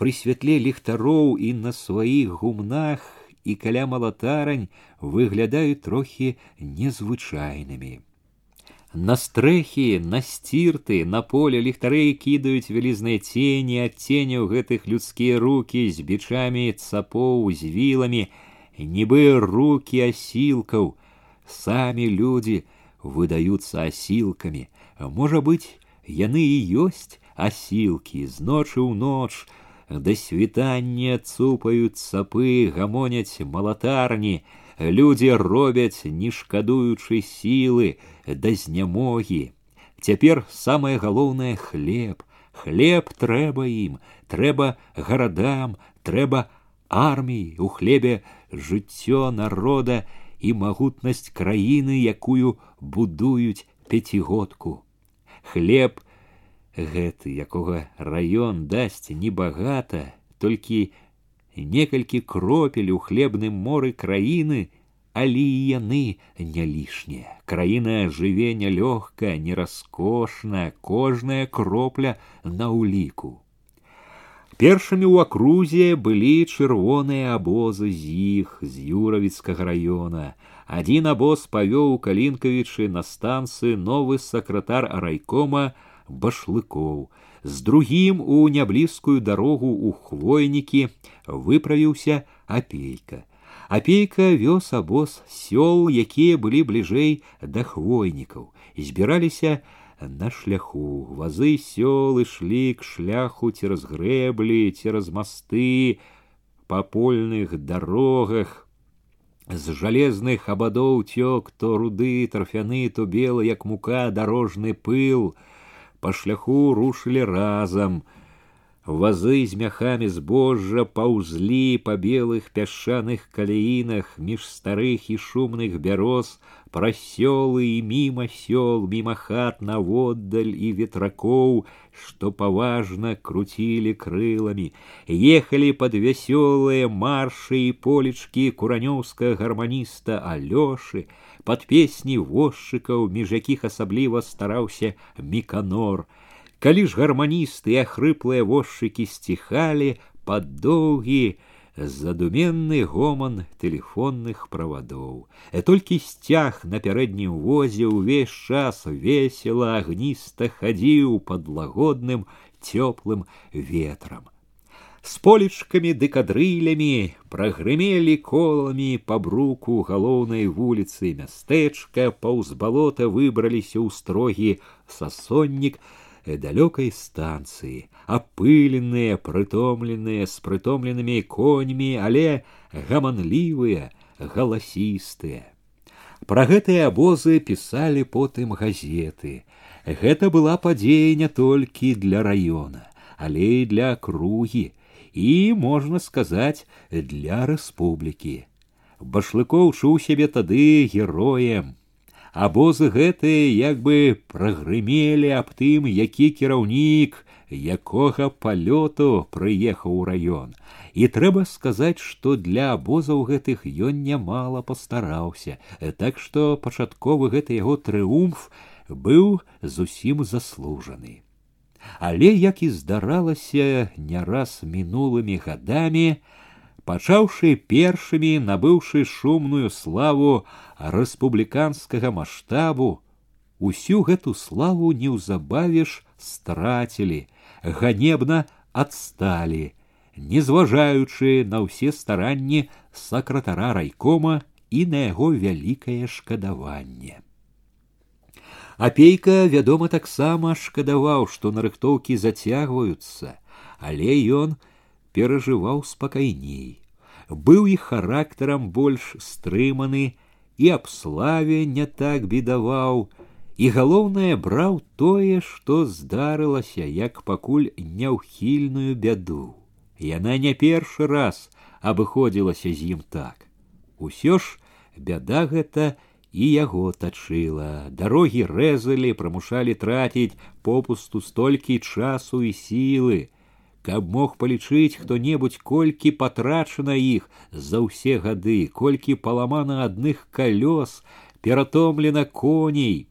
пры святле ліхтароў і на сваіх гумнах і каля малатарань выглядаюць трохі незвычайнымі. На стрэхі, на сцірты, на поле ліхтары кідаюць вялізныя цені ад ценяў гэтых людскія руки з бичамі цапоў з віламі, нібы руки асілкаў, самі людзі выдаюцца асілкамі. Можа быць, яны і ёсць асілкі з ночы ў ноч, да світання цупаюць сапы, гамоняць малатарні, людзі робяць, не шкадуючы сілы, да знямогі. Цяпер самае галоўнае хлеб. Хлеб трэба ім, трэба гарадам, трэба арміі, у хлебе жыццё народа і магутнасць краіны, якую будуюць пяцігодку. Хлеб гэты якога раён дасць небагата толькі некалькі кропель у хлебным моры краіны але і яны не лішнія краіна жыве нялёгка не раскошна кожная кропля на ўліку першымі ў акрузе былі чырвоныя абозы з іх з юравіцкага раёна адзін абоз павёў калінкавічы на станцыі новы сакратар райкома башлыкоў з другім у няблізкую дарогу ў хвойнікі выправіўся апейка апейка вёз абоз сёл якія былі бліжэй да хвойнікаў збіраліся на шляху вазы сёл ішлі к шляху цераз грэблі цераз масты па польных дарогах з жалезных абадоў цёк то руды тарфяны то белы як мука дарожны пыл по шляху рушили разом. Вазы з мяхамі збожжа паўзлі па белых пясчаных каляінах між старых і шумных бяроз, праз сёлы і міма сёл, міма хат наводдаль і ветракоў, што паважна круцілі крыламі, ехалі пад вясёлыя маршы і полечкі куранёўскага гарманіста Алёшы, под песні возчыкаў, між якіх асабліва стараўся міканор. Калі ж гарманісты і ахрыплыя возчыкі сціхалі пад доўгі, задуменны гоман тэлефонных правадоў. Э толькі сцяг на пярэднім возе ўвесь час весела агніста хадзіў пад лагодным цёплым ветрам с полечками ды кадрылямі прагрымелі коламі па бруку галоўнай вуліцы мястэчка паўз балота выбраліся ў строгі сасоннік далёкай станцыі апыленыя прытомленыя з прытомленымі коньмі але гаманлівыя галасістыя Пра гэтыя абозы пісалі потым газеты гэта была падзея не толькі для раёна але і для акругі і можна сказаць для рэспублікі башлыкоў чуў сябе тады героем абозы гэтыя як бы прагрымелі аб тым які кіраўнік якога палёту прыехаў у раён і трэба сказаць што для абозаў гэтых ён нямала пастараўся так што пачатковы гэты яго трыумф быў зусім заслужаны але як і здаралася не раз мінулымі гадамі пачаўшы першымі набыўшы шумную славу рэспубліканскага маштабу усю гэту славу неўзабаве ж страцілі ганебна адсталі не зважаючы на ўсе старанні сакратара райкома і на яго вялікае шкадаванне Апейка, вядома, таксама шкадаваў, што нарыхтоўкі зацягваюцца, але ён перажываў спакайней. Быў і характарам больш стрыманы і аб славе не так бедаваў, і галоўнае браў тое, што здарылася, як пакуль няўхільную бяду. Яна не першы раз абыходзілася з ім так. Усё ж бяда гэта і яго тачыла дарогі рэзалі прымушалі траціць попусту столькі часу і сілы каб мог палічыць хто-небудзь колькі патрачана іх за ўсе гады колькі паламана адных калёс ператомлена коней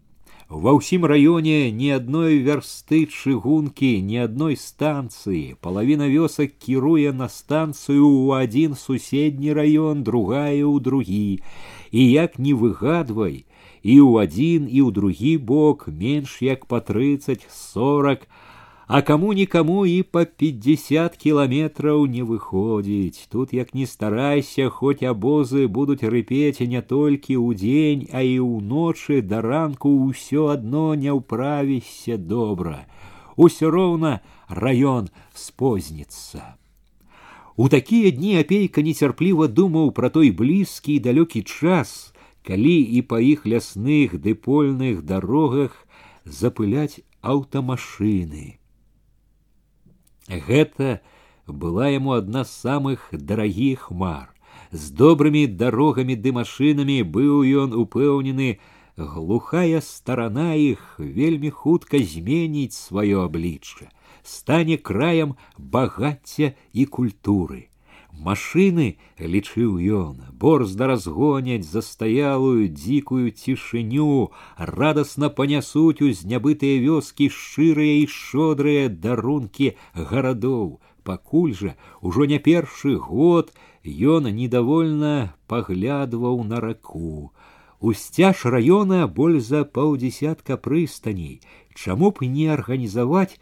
Ва ўсім раёне ні адной вярсты чыгункі, ні адной станцыі. Палавіна вёсак кіруе на станцыю ў адзін суседні раён, другая ў другі. І як не выгадвай, і ў адзін і ў другі бок менш як па трыццаць сорок а кому никому и по пятьдесят километров не выходить. Тут, як не старайся, хоть обозы будут рыпеть не только у день, а и у ночи до ранку все одно не управишься добра. Усё роўна раён спознится. У такія дні апейка нецярпліва думаў пра той блізкі і далёкі час, калі і па іх лясных дэпольных дарогах запыляць аўтамашыны. Гэта была яму адна з самых дарагіх хмар. З добрымі дарогамі ды машынамі быў ён упэўнены глухая старана іх вельмі хутка зменіць сваё аблічча, стане краем багацця і культуры. Машины, лічыў ён, борзда разгоняць застаялую дзікую цішыню, радасна панясуць у знябытыя вёскі шчырыя і шодрыя дарункі гарадоў. Пакуль жа ужо не першы год ён недовольна паглядваў на раку. Усцяж раёна боль за паўдесятка прыстаней. Чаму б не арганізаваць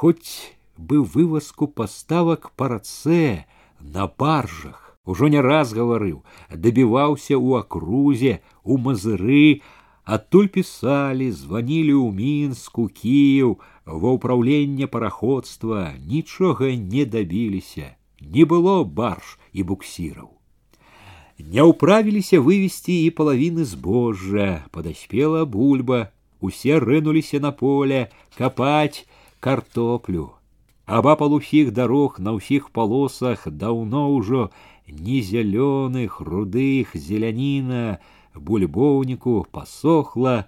хоць бы вывазку паставак па рацэ на баржах. Ужо не раз гаварыў, дабіваўся ў акрузе, у мазыры, адтуль пісалі, званілі ў мінску, кіев, ва ўпраўленне параходства, нічога не дабіліся, не было барж і буксіраў. Не ўправіліся вывесці і палавіны збожжа, падаспела бульба, усе рынуліся на поле капаць картоплю. Абапал усіх дарог на ўсіх палосах даўно ўжо ні зялёных, рудых, зеляніна, бульбоўніку пасохла,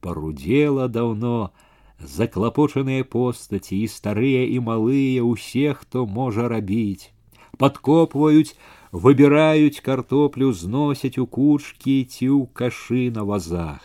парудзела даўно, заклапочаныя постаці і старыя і малыя усе, хто можа рабіць. Падкопваюць, выбіраюць картоплю, зносяць у кучкі ці ў кашы на вазах.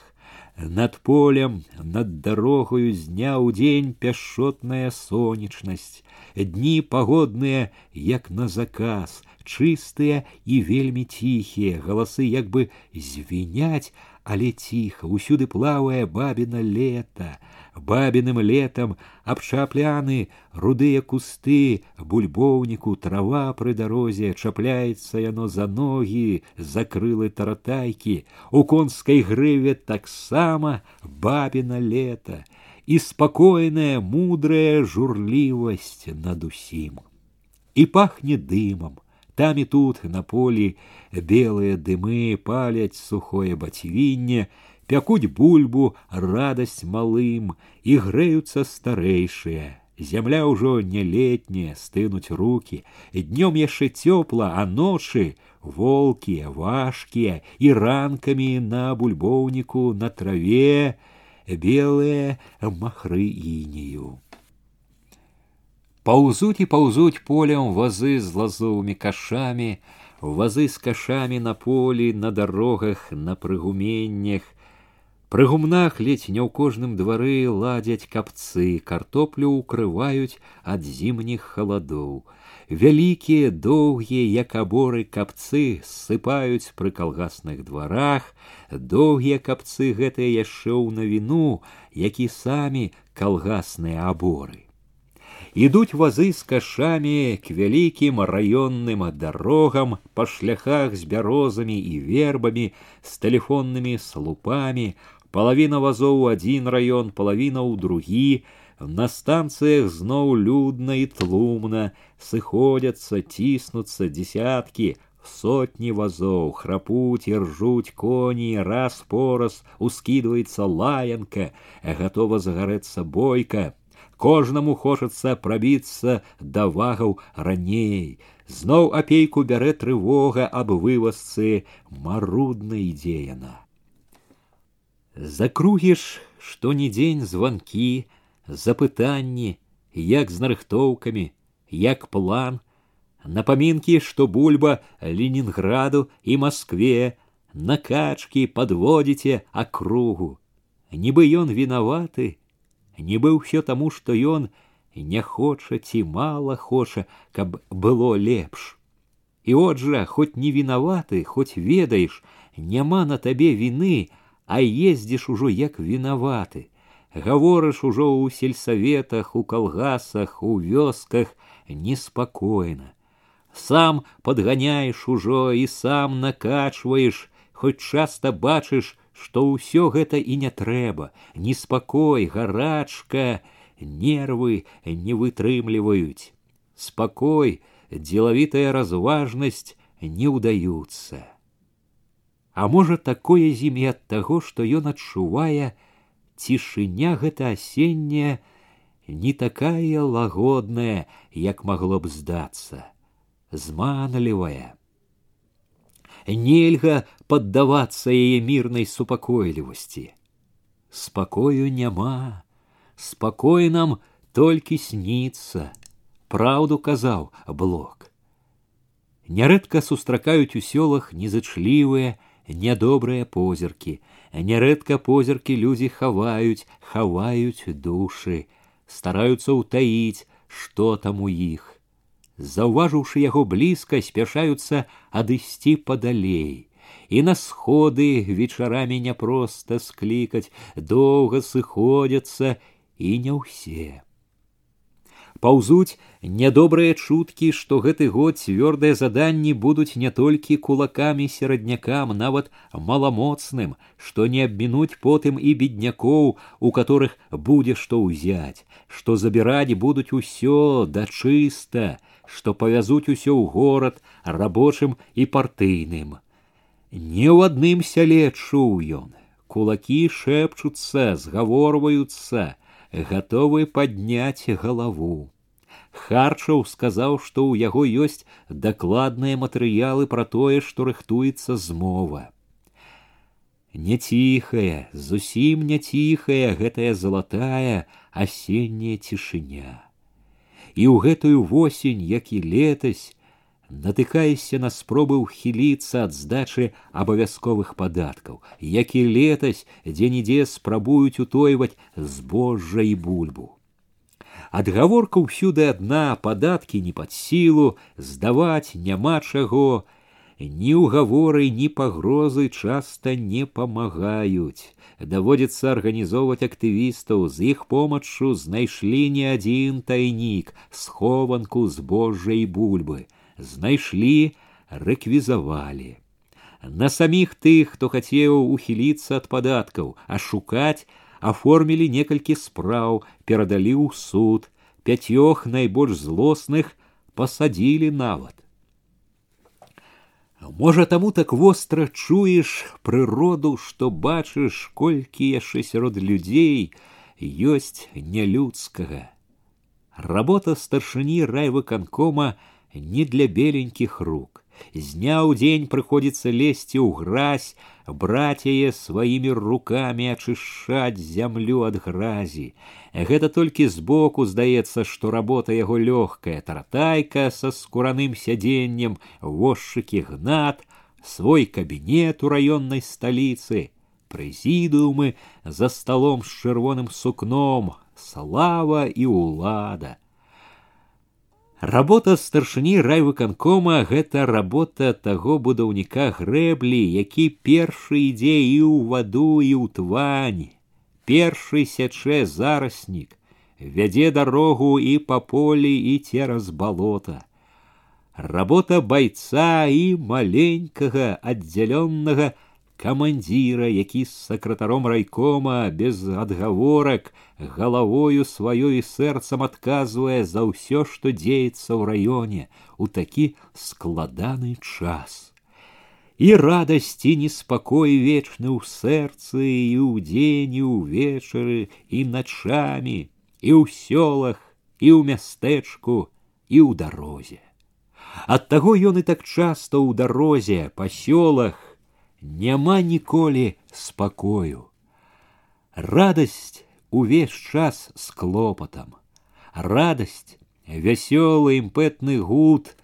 Над полем, над дорогою з дня ў дзень пяшотная сонечнасць, дні пагодныя, як на заказ, чыстыя і вельмі ціхія, галасы як бы звіняць, але ціха, усюды плавае бабіна лета, бабіным летам абчапляны рудыя кусты бульбоўніку трава пры дарозе чапляецца яно за ногі закрылы таратайкі у конскай грыве таксама бабіна лета і спакойная мудрая журлівасць над усім і пахне дымам там і тут на полі белыя дымы паляць сухое бацівінне пякуць бульбу радасць малым і грэюцца старэйшыя зямля ўжо не летняя стынуць руки днём яшчэ цёпла а ночы волкія важкія і ранкамі на бульбоўніку на траве белыя махры інію паўзуць і паўзуць полем вазы з лазовымі кашамі вазы з кашамі на полі на дарогах на прыгуменнях Пры гумнах ледзь не ў кожным двары ладзяць капцы, картоплю ўкрываюць ад зімніх халадоў. Вялікія, доўгія, як аборы капцы ссыпаюць пры калгасных дварах, доўгія капцы гэтыя яшчэ ў навіну, які самі калгасныя аборы. Ідуць вазы з кашамі к вялікім раённым дарогам па шляхах з бярозамі і вербамі, з тэлефоннымі слупамі, Половина вазоў у один район, половина ў другі. На станцыях зноў людна і тлумна, сыходзяцца, ціснуцца дзесяткі, сотні вазоў, храпуць і ржуць коні, раз пораз ускідваецца лаянка, гатова загарэцца бойка. Кожнаму хочацца прабіцца да вагаў раней. Зноў апейку бярэ трывога аб вывазцы, марудна ідзе яна. Закругіш што ні дзень званкі, запытанні, як з нарыхтоўкамі, як план, напамінкі, што бульба Ленінграду і Маскве, накачкі падводзіце акругу. Нібы ён вінаваты, нібы ўсё таму, што ён не хоча ці мала хоча, каб было лепш. І от жа, хоць не вінаваты, хоць ведаеш, няма на табе віны, а ездзіш ужо як вінаваты. Гаворыш ужо ў сельсаветах, у калгасах, у вёсках неспакойна. Сам падганяеш ужо і сам накачваеш, хоць часта бачыш, што ўсё гэта і не трэба, неспакой, гарачка, нервы не вытрымліваюць. Спакой, дзелавітая разважнасць не ўдаюцца. А можа такое зіме ад таго, што ён адчувае цішыня гэта асенняя не такая лагодная, як магло б здацца, зманлівая. нельга паддавацца яе мірнай супакойлівасці. Спакою няма, спакой нам толькі сніцца, праўду казаў блок. Нярэдка сустракаюць у сёлах незачлівыя, нядобрыя позіркі, нярэдка позіркі людзі хаваюць, хаваюць душы, стараюцца ўтаіць, што там у іх. Заўважыўшы яго блізка, спяшаюцца адысці падалей. І на сходы вечарамі няпроста склікаць, доўга сыходзяцца і не ўсе паўзуць нядобрыя чуткі, што гэты год цвёрдыя заданні будуць не толькі кулакамі сераднякам, нават маламоцным, што не абмінуць потым і беднякоў, у которых будзе што ўзяць, што забіраць будуць усё да чыста, што павязуць усё ў горад рабочым і партыйным. Не ў адным сяле чуў ён. Кулакі шэпчуцца, згаворваюцца, готовы падняць галаву. Харчаў сказаў, што ў яго ёсць дакладныя матэрыялы пра тое, што рыхтуецца змова. Няціхая, зусім няціхая гэтая залатая асенняя цішыня. І ў гэтую восень, як і летась, натыкаешся на спробы ўхіліцца ад здачы абавязковых падаткаў, як і летась дзе-нідзе спрабуюць утойваць збожжа і бульбу. Адгаворка ўсюды адна падаткі не пад сілу, здаваць няма чаго, ні ўгаворы, ні пагрозы часта не памагаюць. Даводзіцца арганізоўваць актывістаў, з іх помаччу знайшлі не адзін тайнік, схованку збожжа і бульбы знайшлі, рэквізавалі. На саміх тых, хто хацеў ухіліцца ад падаткаў, а шукаць аформілі некалькі спраў, перадалі ў суд, пяцёх найбольш злосных пасадзілі нават. Можа, таму так востра чуеш прыроду, што бачыш, колькі яшчэ сярод людзей ёсць нялюдскага. Работа старшыні райвыканкома не для беленьких рук. З дня ў дзень прыходзіцца лезці ў гразь, браць яе сваімі рукамі ачышчаць зямлю ад гразі. Гэта толькі збоку здаецца, што работа яго лёгкая, таратайка са скураным сядзеннем, возчыкі гнат, свой кабінет у раённай сталіцы, прэзідыумы за сталом з чырвоным сукном, слава і ўлада. Работа старшыні райвыканкома гэта работа таго будаўніка грэблі, які першы ідзе і ў ваду і ў твань. Першы сячэ зараснік, вядзе дарогу і па полі і цераз балота. Работа байца і маленькага аддзялённага камандзіра, які з сакратаром райкома без адгаворак галавою сваёй і сэрцам адказвае за ўсё, што дзеецца ў раёне у такі складаны час. І радасць і неспакой вечны ў сэрцы і ў дзень і ўвечары і начамі, і ў сёлах, і ў мястэчку, і ў дарозе. Ад таго ён і так часта ў дарозе, па сёлах, няма ніколі спакою. Радасць увесь час з клопатам. Радасць, вясёлы імпэтны гуд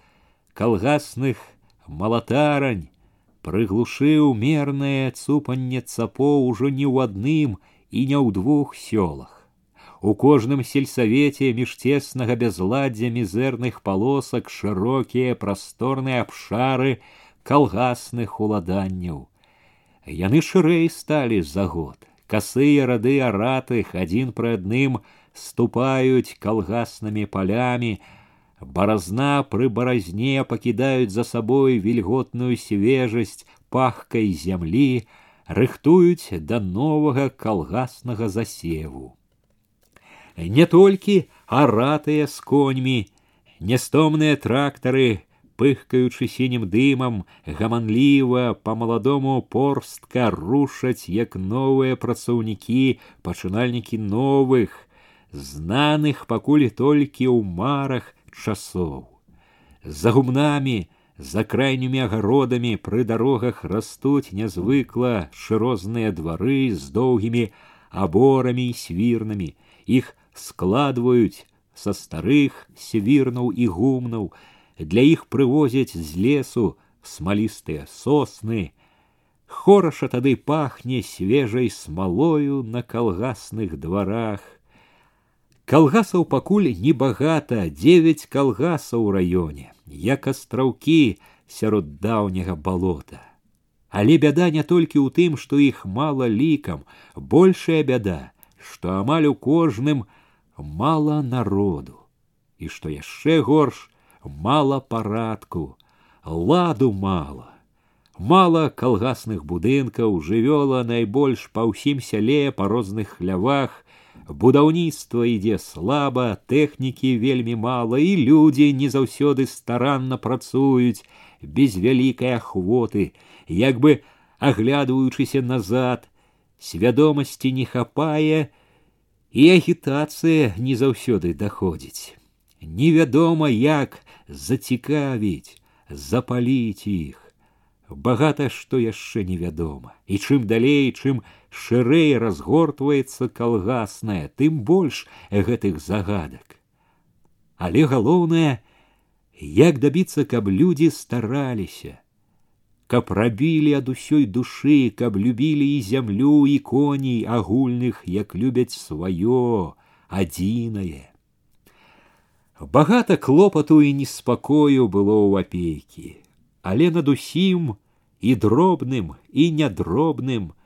калгасных малатарань прыглушыў мернае цупанне цапо ўжо не ў адным і не ў двух сёлах. У кожным сельсавеце між цеснага бязладдзя мізэрных палосак шырокія прасторныя абшары, калгасных уладанняў. Яны шырэй сталі за год. Касыя рады аратых адзін пры адным ступаюць калгаснымі палямі, баразна пры баразне пакідаюць за сабой вільготную свежасць пахкай зямлі, рыхтуюць да новага калгаснага засеву. Не толькі аратыя з коньмі, нястомныя трактары, пыхкаючы сінім дымам, гаманліва па маладому порстка рушаць як новыя працаўнікі, пачынальнікі новых, знаных пакуль толькі ў марах часоў. За гумнамі, за крайнімі агародамі пры дарогах растуць нязвыкла шырозныя двары з доўгімі аборамі і свірнамі. Іх складваюць са старых свірнаў і гумнаў, для іх прывозяць з лесу смалістыя сосны, Хораша тады пахне свежай смалою на калгасных дварах. Калгасаў пакуль небагата, девять калгасаў у раёне, як астраўкі сярод даўняга балота. Але бяда не толькі ў тым, што іх мала лікам, большая бяда, што амаль у кожным мала народу. І што яшчэ горш, мала парадку, ладу мала. Мала калгасных будынкаў жывёла найбольш па ўсім сяле па розных хлявах, будаўніцтва ідзе слаба, тэхнікі вельмі мала і людзі не заўсёды старанна працуюць без вялікай ахвоты, як бы аглядваючыся назад, свядомасці не хапае, і агітацыя не заўсёды даходзіць. Невядома, як зацікавіць, запаліць іх багата што яшчэ невядома і чым далей чым шырэй разгортваецца калгасная тым больш гэтых загадак але галоўнае як дабіцца каб людзі стараліся каб рабілі ад усёй душы каб любілі і зямлю і коней агульных як любяць сваё адзінае Багата клопату і неспакою было ў апейкі але над усім і дробным і нядробным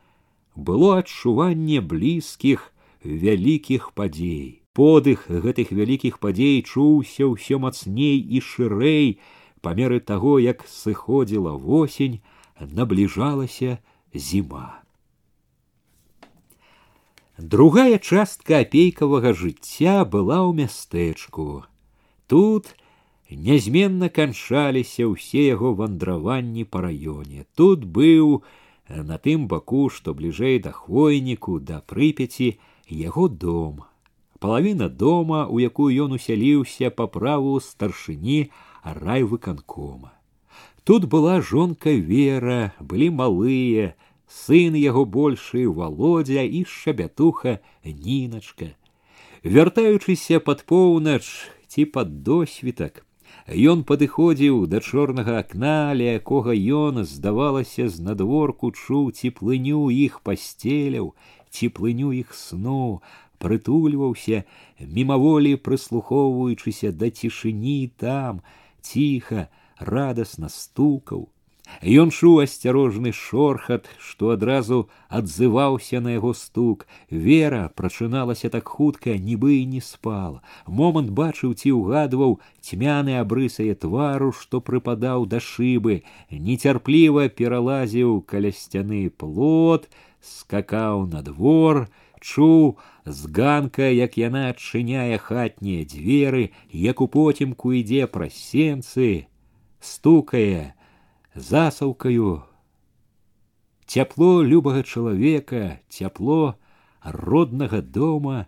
было адчуванне блізкіх вялікіх падзей. Подых гэтых вялікіх падзей чуўся ўсё мацней і шырэй па меры таго, як сыходзіла восень, набліжалася зіма. Другая частка апейкавага жыцця была ў мястэчку. Тут Нязменна канчаліся ўсе яго вандраванні па раёне. Тут быў на тым баку, што бліжэй да хвойніку да прыпяці яго дом. Палавіна дома, у якую ён усяліўся па праву старшыні райвыканкома. Тут была жонка вера, былі малыя, сын яго большы володя і шабятуха ніначка. Вяртаючыся пад поўнач ці пад досвітак, Ён падыходзіў да чорнага акна, ля якога ён, здавалася, з надворку чуў цеплыню іх пасцеляў, цеплыню іх сну, прытульваўся, мімаволі прыслухоўваючыся да цішыні там, ціха, радасна стукаў, Ён чуў асцярожны шорхат, што адразу адзываўся на яго стук. Вера прачыналася так хутка, нібы і не спала. Момант бачыў ці ўгадваў цьмяны абрысае твару, што прыпадаў да шыбы, нецярпліва пералазіў каля сцяны плот, скакаў на двор, чуў з ганка, як яна адчыняе хатнія дзверы, як у потімку ідзе праз сенцы, стукае, засаўкаю цяпло любага чалавека цяпло роднага дома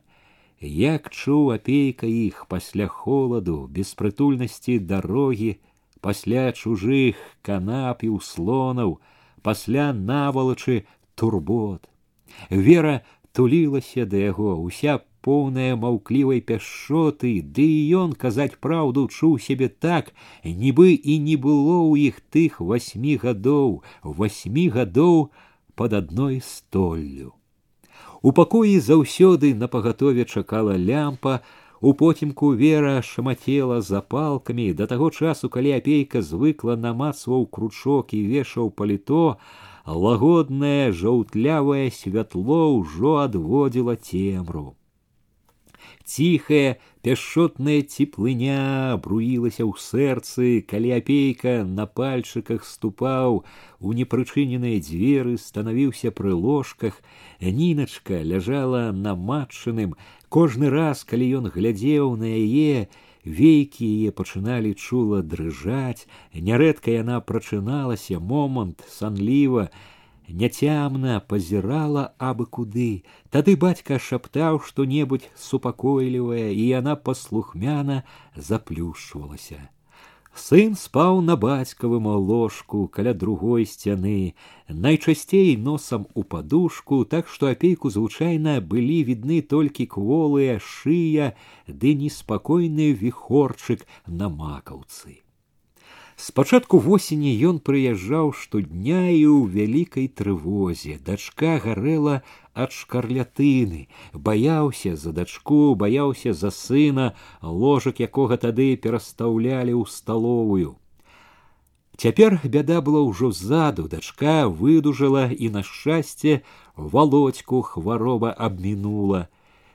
як чуў апейка іх пасля холаду беспрытульнасці дарогі пасля чужых канап і услонаў пасля навалачы турбот вера тулілася да яго уся поўная маўклівай пяшчоты, ды і ён казаць праўду чуў сябе так, нібы і не было ў іх тых васьмі гадоў, васьмі гадоў под адной столлю. У пакоі заўсёды на пагатове чакала лямпа, у потімку вера шамацела запалкамі да таго часу, калі апейка звыкла намацваў кручок і вешаў паліто, лагоднае жаўтлявае святло ўжо адводзіла цемру ціхая пяшчотная цеплыня бруілася ў сэрцы, калі апейка на пальчыках ступаў у непрычыненыя дзверы, станавіўся пры ложках, ніначка ляжала на матчыным. Кожны раз, калі ён глядзеў на яе, вейкі яе пачыналі чула дрыжаць, нярэдка яна прачыналася момант санліва, няцямна пазірала абы куды. Тады бацька шаптаў што-небудзь супакойлівае, і яна паслухмяна заплюшчвалася. Сын спаў на бацькавым ложку каля другой сцяны, найчасцей носам у падушку, так што апейку звычайна былі відны толькі кволыя шыя ды неспакойны віхорчык на макаўцы. Спачатку восені ён прыязджаў штодня і ў вялікай трывозе. Дачка гарэла ад шкарлятыны, баяўся за дачку, баяўся за сына, ложак якога тады перастаўлялі ў сталовую. Цяпер бяда была ўжо ззаду, дачка выдужала і на шчасце володьку хвароба абмінула.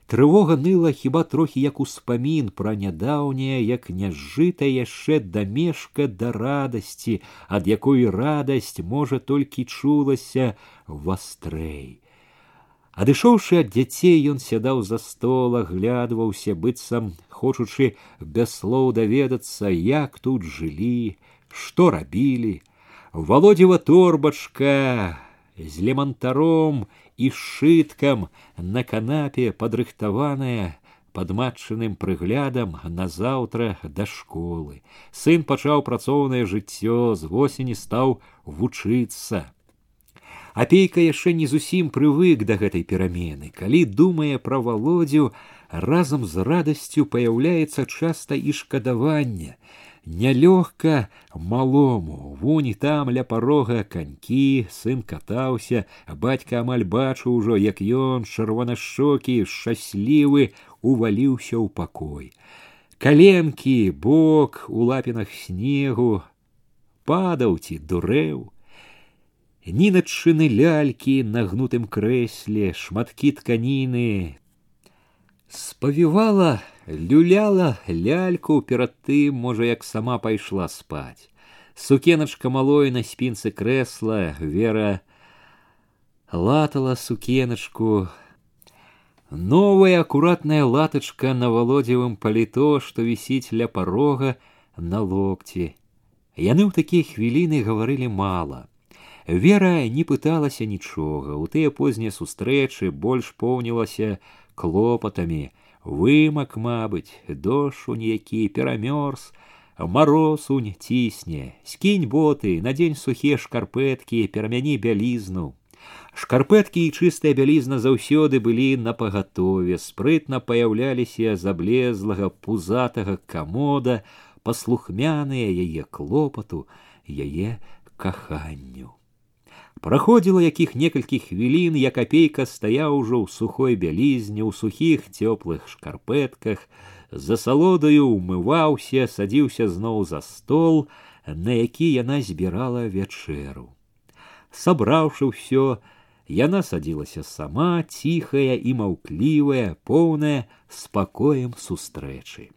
Трывога ныла хіба трохі як успамін пра нядаўняе, як няжыта яшчэ дамешка да радасці, ад якой радасць можа толькі чулася вастрэй. Адышоўшы ад дзяцей, ён сядаў за стол, аглядваўся, быццам хочучы без слоў даведацца, як тут жылі, што рабілі. Володева торбачка з лемантаром і сшыткам на канапе падрыхтаваная под матчаным прыглядам назаўтра да школы. Сын пачаў працоўнае жыццё, з восені стаў вучыцца. Апейка яшчэ не зусім прывык да гэтай перамены. Калі думае пра володзю, разам з радасцю паяўляецца часта і шкадаванне, нялёгка малому вунь там ля парога канькі сын катаўся бацька амаль бачу ўжо як ён чырванашчокі шчаслівы уваліўся ў пакой каленкі бок у лапінах снегу падаў ці дурэў ніначыны лялькі на гнутым крэсле шматкі тканіны спавівала люляла ляльку перад тым можа як сама пайшла спаць сукеначка малой на спінцы крэсла вера латала сукеначку новая акуратная латачка на володзевым паліто што вісіць ля парога на локці яны ў такія хвіліны гаварылі мала вера не пыталася нічога у тыя познія сустрэчы больш поўнілася клопатамі вымак мабыць дошунь які перамёрз марозунь цісне скінь боты надзень сухія шкарпэткі перамяні бялізну шкарпэткі і чыстая бялізна заўсёды былі напагатове спрытна паяўляліся заблезлага пузатага камода паслухмяныя яе клопату яе каханню Праходзіла якіх некалькі хвілін, як апейка стаяў ужо ў сухой бялізне, ў сухіх цёплых шкарпэтках, за салодаю умываўся, садзіўся зноў за стол, на які яна збірала вячэру. Сабраўшы ўсё, яна садзілася сама, ціхая і маўклівая, поўная спакоем сустрэчы.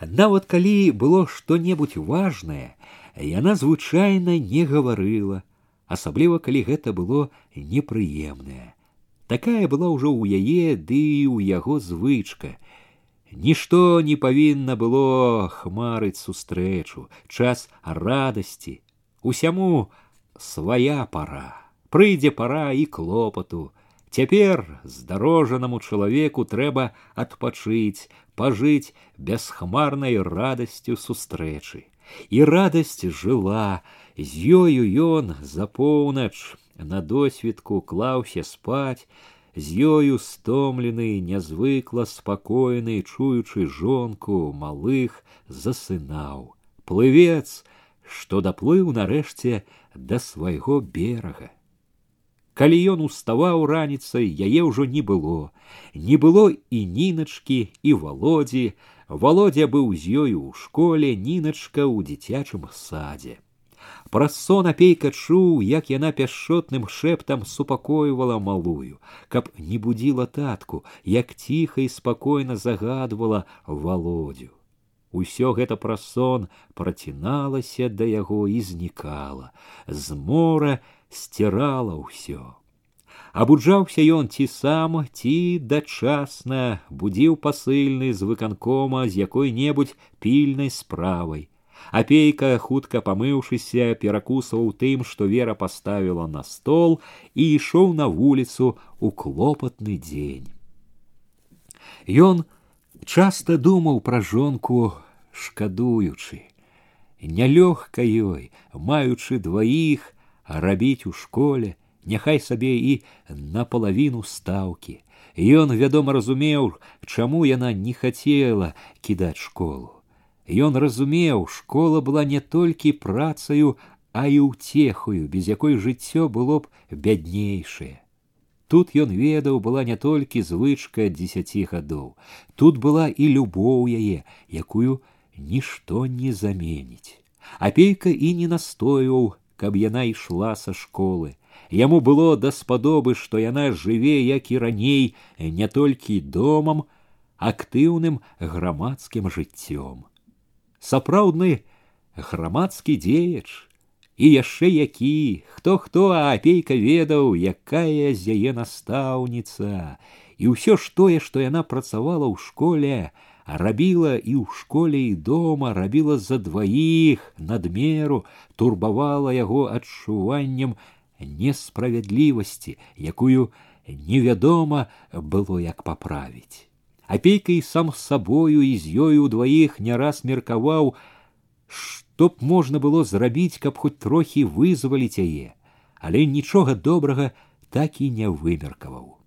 Нават калі было што-небудзь важнае, яна звычайна не гаварыла, асабліва калі гэта было непрыемнае такая была ўжо ў яе ды ў яго звычка нішто не павінна было хмарыць сустрэчу час радасці усяму свая пара прыйдзе пара і клопату цяпер здарожанаму чалавеку трэба адпачыць пажыць бясхмарнай радасцю сустрэчы і радасць жыла з ёю ён за поўнач на досвідку клаўся спаць з ёю стомлены нязвыкла спакойны чуючы жонку малых засынаў плывец што даплыў нарэшце да свайго берага калі ён уставаў раніцай яе ўжо не было не было і ніначкі і володзі володя быў з ёю ў школе ніначка ў дзіцячым садзе Праз сон апейка чуў, як яна пяшчотным шэптам супакойвала малую, каб не будзіла татку, як ціха і спакойна загадвала володю. Усё гэта праз сон праціналася да яго і знікала, з мора сцірала ўсё. Абуджаўся ён ці сам, ці дачасна будзіў пасыльны з выканкома з якой-небудзь пільнай справай апейка хутка памыўшыся перакусваў тым што вера паставіла на стол і ішоў на вуліцу у клопатны дзень ён часта думаў пра жонку шкадуючы. Нялёгка ёй, маючы дваіх, рабіць у школе, няхай сабе і напалавіну стаўкі. Ён, вядома, разумеў, чаму яна не хацела кідаць школу. Ён разумеў, школа была не толькі працаю, а і ўцехаю, без якой жыццё было б бяднейшае. Тут ён ведаў была не толькі звычка дзесяці гадоў, тут была і любоў яе, якую нішто не заменіць. Апейка і не настойваў, каб яна ішла са школы. Яму было даспадобы, што яна жыве, як і раней, не толькі домам, актыўным грамадскім жыццём сапраўдны грамадскі дзеяч і яшчэ які хто хто а апейка ведаў якая з яе настаўніца і ўсё ж тое што яна працавала ў школе рабіла і ў школе і дома рабіла за дваіх надмеру турбавала яго адчуваннем несправядлівасці якую невядома было як паправіць Апейка і сам з сабою і з ёю ўдваіх не раз меркаваў, што б можна было зрабіць, каб хоць трохі вызваліць яе, але нічога добрага так і не вымеркаваў.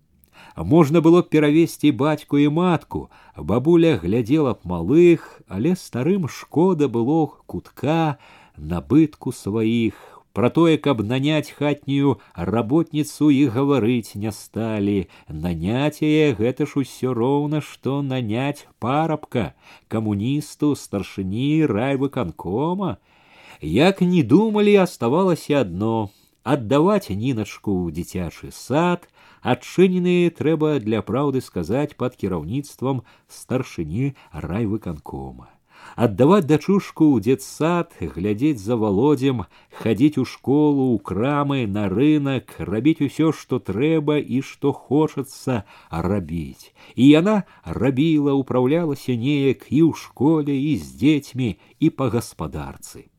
Можна было б перавесці бацьку і матку, бабуля глядзела б малых, але старым шкода было кутка набытку сваіх, Про тое, каб нанять хатнюю работніцу і гаварыць не сталі. Нанять яе гэта ж усё роўна, што нанять парабка, камуністу, старшыні райвыканкома. Як не думалі, оставалася одно аддаваць ніначку ў дзіцячы сад, адчынены трэба для праўды сказаць пад кіраўніцтвам старшыні райвыканкома аддаваць дачушку ў дзетсад, глядзець за володзем, хадзіць у школу, у крамы, на рынок, рабіць усё, што трэба і што хочацца рабіць. І яна рабіла, управлялася неяк і ў школе, і з дзецьмі, і па гаспадарцы.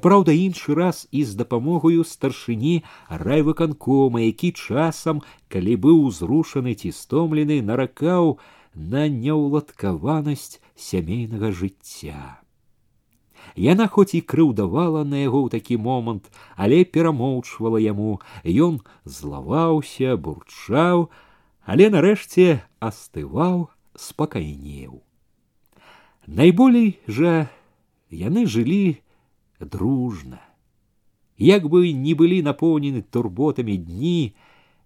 Праўда, іншы раз і з дапамогаю старшыні райвыканкома, які часам, калі быў узрушаны ці стомлены, наракаў, на няўладкаванасць сямейнага жыцця. Яна хоць і крыўдавала на яго ў такі момант, але перамоўчвала яму, ён злаваўся, бурчаў, але нарэшце астываў, спакайнеў. Найболей жа яны жылі дружна. Як бы не былі напоўнены турботамі дні,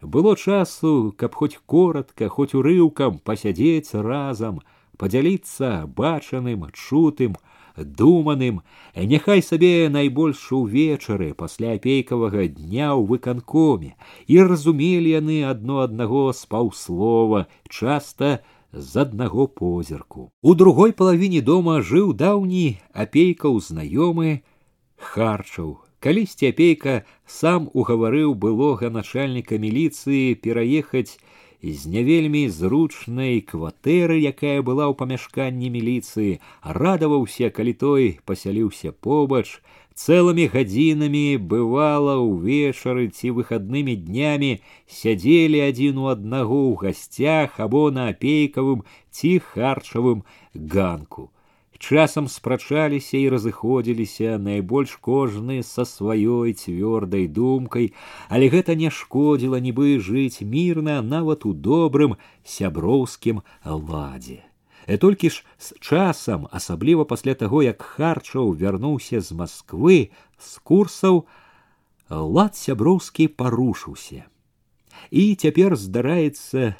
было часу, каб хоць коротко, хоць урыўкам пасядзець разам, падзяліцца бачаным, чутым, думаным, няхай сабе найбольш увечары пасля апейкавага дня ў выканкоме, і разумелі яны адно аднаго з паўслова, часта з аднаго позірку. У другой палавіне дома жыў даўні апейкаў знаёмы харчаў Калісьці апейка сам угаварыў былога начальніка міліцыі пераехаць з не вельмі зручнай кватэры, якая была ў памяшканні міліцыі, радаваўся, калі той пасяліўся побач, цэлымі гадзінамі бывала ўвечары ці выхаднымі днямі сядзелі адзін у аднаго ў гасцях або на апейкавым ці харчавым ганку часам спрачаліся і разыходзіліся найбольш кожны са сваёй цвёрдай думкай, але гэта не шкодзіла нібы жыць мірна нават у добрым сяброўскім ладзе. Э толькі ж з часам, асабліва пасля таго, як харчаў вярнуўся з Масквы з курсаў, лад сяброўскі парушыўся. І цяпер здараецца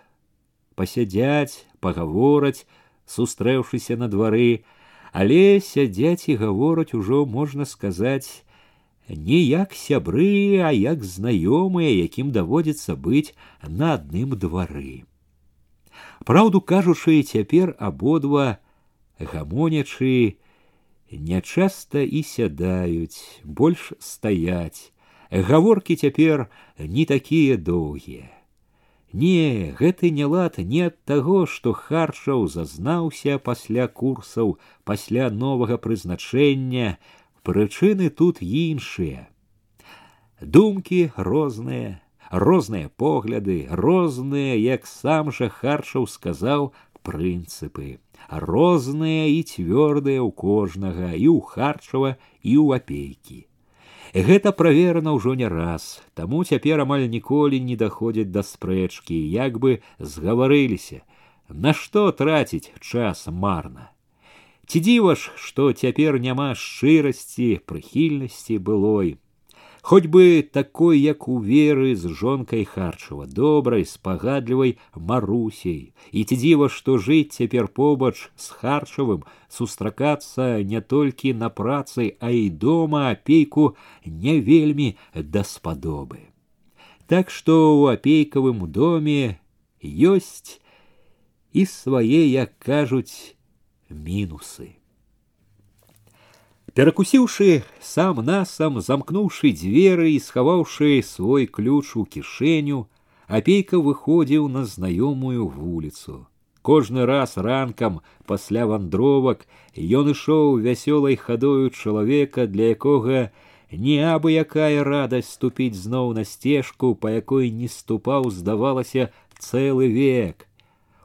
пасядзяць, пагавораць, сустрэўшыся на двары, але сядзяць і гавораць ужо можна сказаць не як сябры, а як знаёмыя, якім даводзіцца быць на адным двары. Праўду кажучы, цяпер абодва гамонячы нячаста і сядаюць, больш стаяць. Гаворкі цяпер не такія доўгія. Не, гэты нялад не ад таго, што харчаў зазнаўся пасля курсаў, пасля новага прызначэння, прычыны тут іншыя. Думкі розныя, розныя погляды, розныя, як сам жа харчаў сказаў прынцыпы. розныя і цвёрдыя ў кожнага і ў харчава і ў апейкі. Гэта праверана ўжо не раз, таму цяпер амаль ніколі не даходзяць да спрэчкі, як бы згаварыліся, Нашто траціць час марна. Ці дзіва ж, што цяпер няма шчырасці, прыхільнасці былой, Хоць бы такой, як у веры з жонкай харчава, добрай, спагадлівай марусей. І ці дзіва, што жыць цяпер побач з харчавым, сустракацца не толькі на працы, а і дома апейку не вельмі даспадобы. Так што ў апейкавым доме ёсць і свае, як кажуць, мінусы. Перакусіўшы сам насам, замкнуўшы дзверы і схаваўшы свой ключ у кішэню, апейка выходзіў на знаёмую вуліцу. Кожны раз ранкам пасля вандровак ён ішоў вясёлай хадою чалавека, для якога не абы якая радасць ступіць зноў на сцежку, па якой не ступаў, здавалася, цэлы век.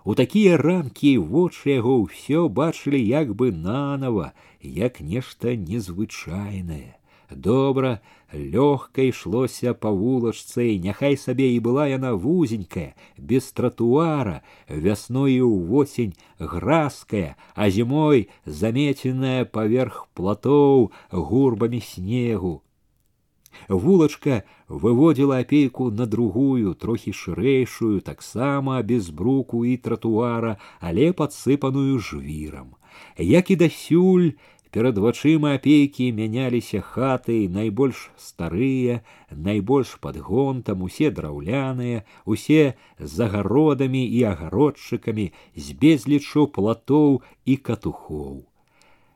У такія ранкі вочы яго ўсё бачылі як бы нанова, як нешта незвычайнае. Добра, лёгка ішлося па вулачцы, няхай сабе і была яна вузенькая, без тратуара, вясной і ўвосень гразкая, а зімой замеценая паверх платоў гурбамі снегу. Вулачка выводзіла апейку на другую, трохі шырэйшую, таксама без бруку і тратуара, але падсыпаную жвірам як і дасюль перад вачыма апейкі мяняліся хаты найбольш старыя найбольш пад гонтам усе драўляныя усе з агародамі і агародчыкамі з безлічу платоў і катухоў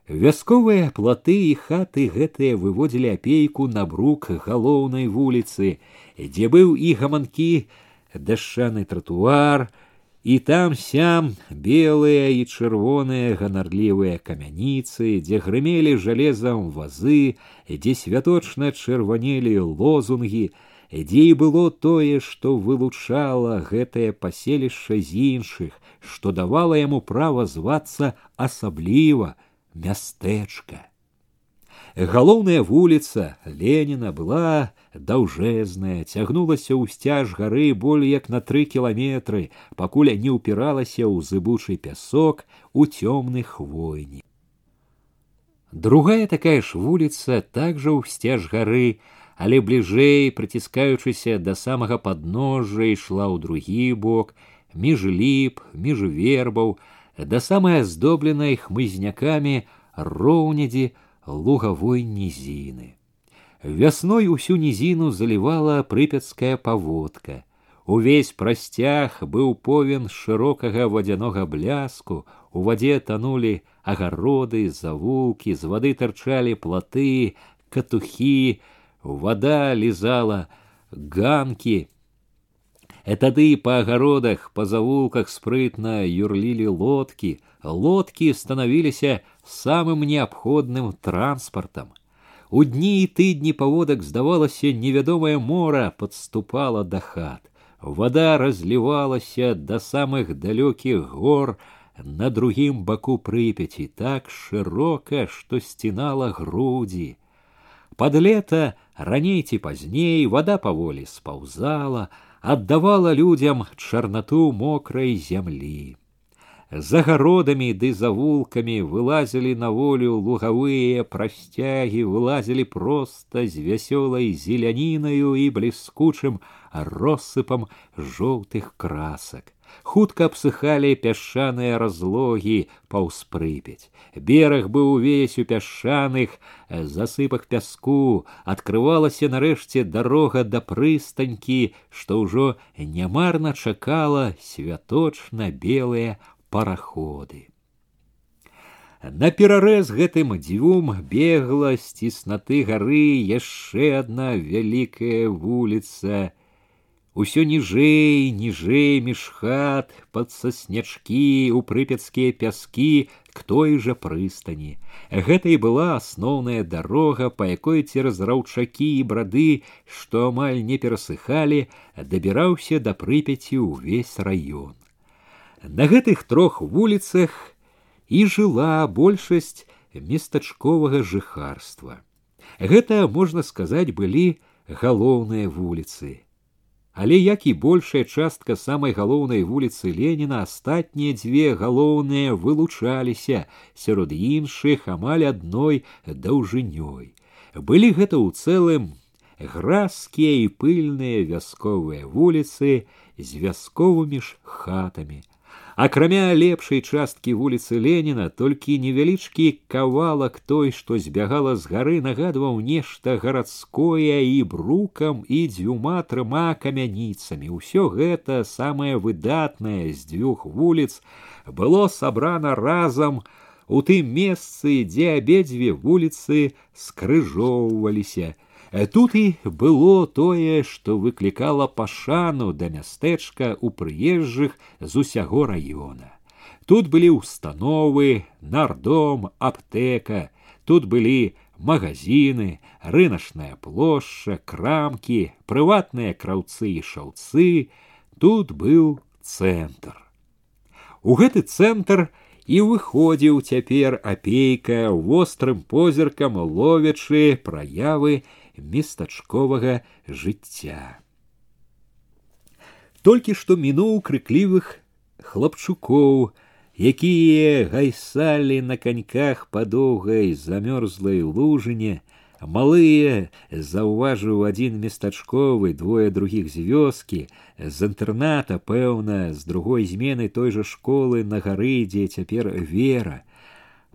вясковыя платы і хаты гэтыя выводзілі апейку на брук галоўнай вуліцы дзе быў і гаманкі дашчаны тратуар і там сям белыя і чырвоныя ганарлівыя камяніцы, дзе грымелі жалезам вазы, дзе святочна чырванелі лозунгі, дзе і было тое, што вылучала гэтае паселішча з іншых, што давала яму права звацца асабліва мястэчка. Галоўная вуліца Леніна была даўжэзная, цягнулася ў сцяж гары болей як на тры кіламетры, пакуль не ўпіралася ў зыбучы пясок у цёмны хвойні. Другая такая ж вуліца также ў сцяж гары, але бліжэй, прыціскаючыся да самага падножжа ішла ў другі бок, між ліп, між вербаў, да самай аздобленай хмызнякамі роўнядзі, лугавой низины. Вясной усю низину заливала прыпяцкая паводка. Увесь прасцяг быў повен шырокага вадзянога бляску, у вадзе танулі агароды, завулкі, з вады тарчалі платы, катухі, вода лізала ганкі. Тады па агародах, па завулках спрытна юрлілі лодкі, лодкі станавіліся самым неабходным транспартам. У дні і тыдні паводак здавалася невядомае мора подступала да хат. Вода разлівалася да самых далёкіх гор на другім баку прыпяці так шырока, што сцінала грудзі. Под лета раней ці пазней вода паволі спаўзала, аддавала людзям чарнату мокрай зямлі за гародамі ды завулкамі вылазілі на волю лугавыя прасцягі вылазілі проста з вясёлай зелянінаю і бліскучым россыпам жоўтых красак хутка абсыхалі пясчаныя разлогі паўз прыпяць бераг быў увесь у пясчаных засыпах пяску открывалася нарэшце дарога да прыстанькі што ўжо нямарна чакала святочна белыя параходы. На перарэз гэтым дзвюм бегла з цеснаты гары яшчэ адна вялікая вуліца. Усё ніжэй, ніжэй між хат, пад саснячкі, у прыпяцкія пяскі к той жа прыстані. Гэта і была асноўная дарога, па якой цераз раўчакі і брады, што амаль не перасыхалі, дабіраўся да прыпяці ўвесь раён. На гэтых трох вуліцах і жыла большасць местачковага жыхарства. Гэта, можна сказаць, былі галоўныя вуліцы. Але як і большая частка самай галоўнай вуліцы Леніна, астатнія дзве галоўныя вылучаліся сярод іншых амаль адной даўжынёй. Былі гэта ў цэлым гразкія і пыльныя вясковыя вуліцы з вясковымі ж хатамі, акрамя лепшай часткі вуліцы Леніна толькі невялічкі кавалак той, што збягала з гары нагадваў нешта гарадское і брукам і дзвюма трыма камяніцамі. Усё гэта самае выдатнае з дзвюх вуліц было сабрана разам у тым месцы, дзе абедзве вуліцы скрыжоўваліся Э, тут і было тое, што выклікала пашану да мястэчка ў прыезжых з усяго раёна. Тут былі ўстановы, нардом, аптэка, тут былі магазины, рыначная плошча, крамкі, прыватныя краўцы і шаўцы, тут быў цэнтр. У гэты цэнтр і выходзіў цяпер апейка вострым позіркам ловячы праявы местачковага жыцця. Толькі што мінуў крыклівых хлапчукоў, якія гайсалі на каньках па доўгай замёрзлай лужыне, малыя заўважыў адзін местачковы двое другіх з вёскі з інтэрната пэўна з другой змены той жа школы на гары дзе цяпер вера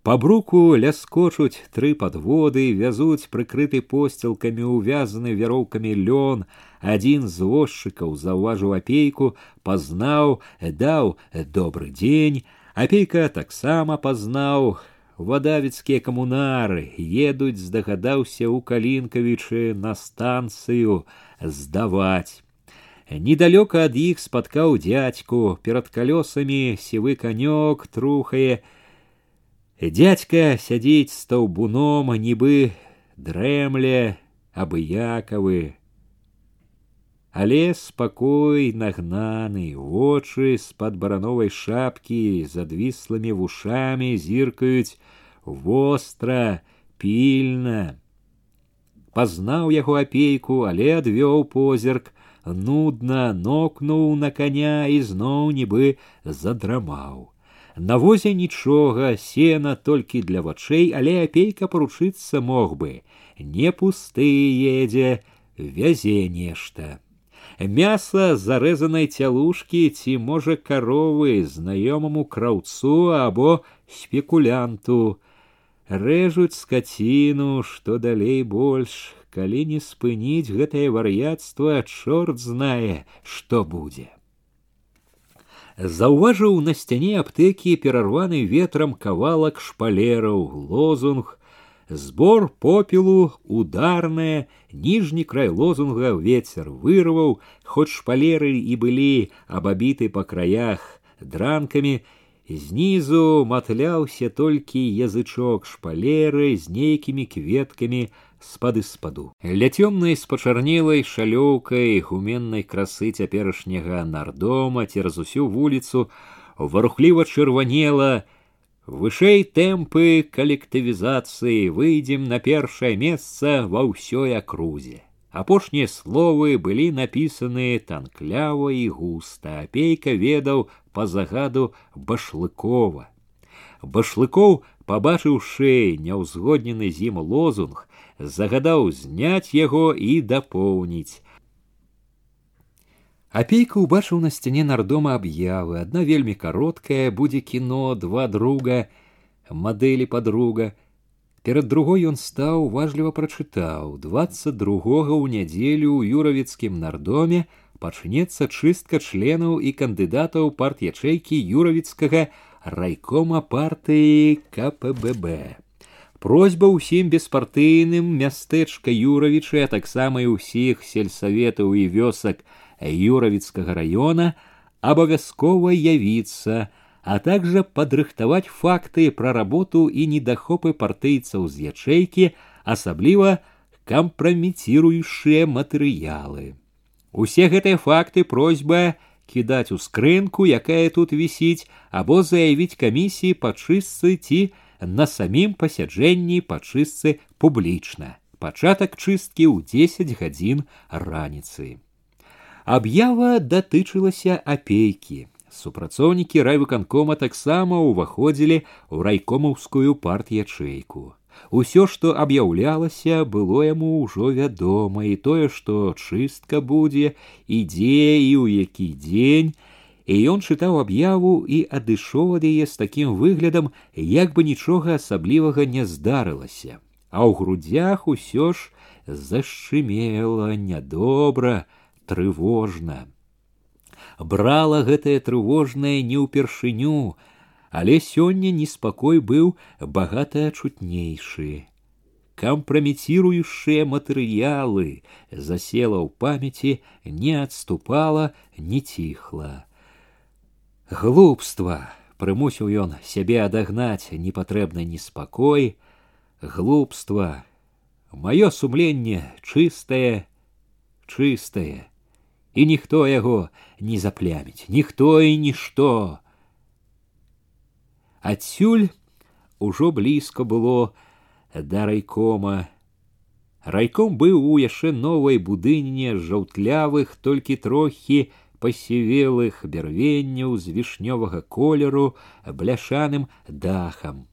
Па бруку ляскочуць тры падводы, вязуць прыкрыты посцілкамі увязаны вяроўкамі лён. Адзін з возчыкаў заўважыў апейку, пазнаў, даў добры дзень. Апейка таксама пазнаў. Вадавіцкія камунары едуць, здагадаўся ў калінкавічы на станцыю здаваць. Недалёка ад іх спаткаў дзядзьку, перад калёсамі сівы канёк трухае, Дядька сядзіць стаўбуном, нібы дрэмле, абыякавы. Але спакой нагнаны, вочы з-пад барановай шапкі з адвіслымі вушамі зіркаюць востра, пільна. Пазнаў яго апейку, але адвёў позірк, нудна нокнуў на коня і зноў нібы задрамаў. На возе нічога, сена толькі для вачэй, але апейка паручыцца мог бы. Не пусты едзе, вязе нешта. Мяса зарэзанай цялушкі ці можа каровы знаёмаму краўцу або спекулянту. Рэжуць скаціну, што далей больш, калі не спыніць гэтае вар'яцтва, чорт знае, што будзе заўважыў на сцяне аптэкі перарваны ветрам кавалак шпалераў лозунг збор попелу ударная ніжні край лозунга ветер вырваў хоць шпалеры і былі абабіты па краях дранкамі знізу матляўся толькі язычок шпалеры з нейкімі кветкамі спады спаду. Ля цёмнай спачарнелай шалёўкай гуменнай красы цяперашняга нардома цераз усю вуліцу варухліва чырванела, вышэй тэмпы калектывізацыі выйдзем на першае месца ва ўсёй акрузе. Апошнія словы былі напісаны танклява і густа, апейка ведаў па загаду башлыкова. Башлыкоў, пабачыўшы няўзгоднены з ім лозунг, загадаў зняць яго і дапоўніць. Апейка ўбачыў на сцяне нардома аб'явы, адна вельмі кароткая, будзе кіно, два друга, мадэлі подруга. Перад другой ён стаў важліва прачытаў: 22 ў нядзелю ў юравіцкім нардоме пачнецца чыстка членаў і кандыдатаў парт-ячэйкі юравіцкага райкома партыі КПББ. Просьба ўсім беспартыйным мястэчка юравічы, а таксама і ўсіх сельсаветаў і вёсак юравіцкага раёна абавязкова явіцца, а также падрыхтаваць факты пра работу і недахопы партыйцаў з ячэйкі, асабліва кампраметіруючыя матэрыялы. Усе гэтыя факты просьба кідаць у скрынку, якая тут вісіць, або заявіць камісіі па чыстцы ці на самім пасяджэнні па чыстцы публічна. Пачатак чысткі ў 10 гадзін раніцы. Аб'ява датычылася апейкі. Супрацоўнікі райвыканкома таксама ўваходзілі ў райкомаўскую парт'ячэйку. Усё, што аб'яўлялася, было яму ўжо вядома і тое, што чыстка будзе, ідзе і ў які дзень, і ён чытаў аб'яву і адышоў ад яе з такім выглядам, як бы нічога асаблівага не здарылася, а ў грудзях усё ж зашчымела нядобра, трывожна. Брала гэтае трывожнае не ўпершыню, але сёння неспакой быў багата чутнейшы. Кампраметирующие матэрыялы засела ў памяці, не адступала, не ціхла. Глупства прымусіў ён сябе адагнаць непатрэбны неспакой, глупства, маё сумленне чыстае, чыстае, і ніхто яго не запляміць, ніхто і нішто. Адсюль ужо блізка было да райкома. Райком быў у яшчэ новай будынне жаўтлявых толькі трохі пасівелых бярвенняў з вішнёвага колеру бляшаным дахам.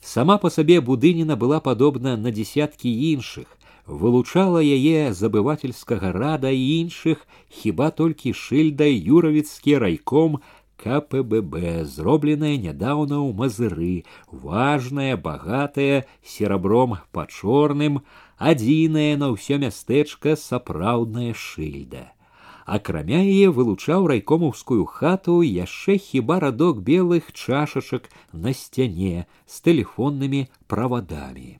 Сама па сабе будыніна была падобна на дзесяткі іншых, вылучала яе забывательскага рада і іншых хіба толькі шыльдай юравіцкі райком КПББ, зробленая нядаўна ў мазыры, важная, багатая, серабром па чорным, адзіная на ўсё мястэчка сапраўдная шыльда. Акрамя яе вылучаў райкомаўскую хату яшчэ хіба радок белых чашачак на сцяне з тэлефоннымі правадамі.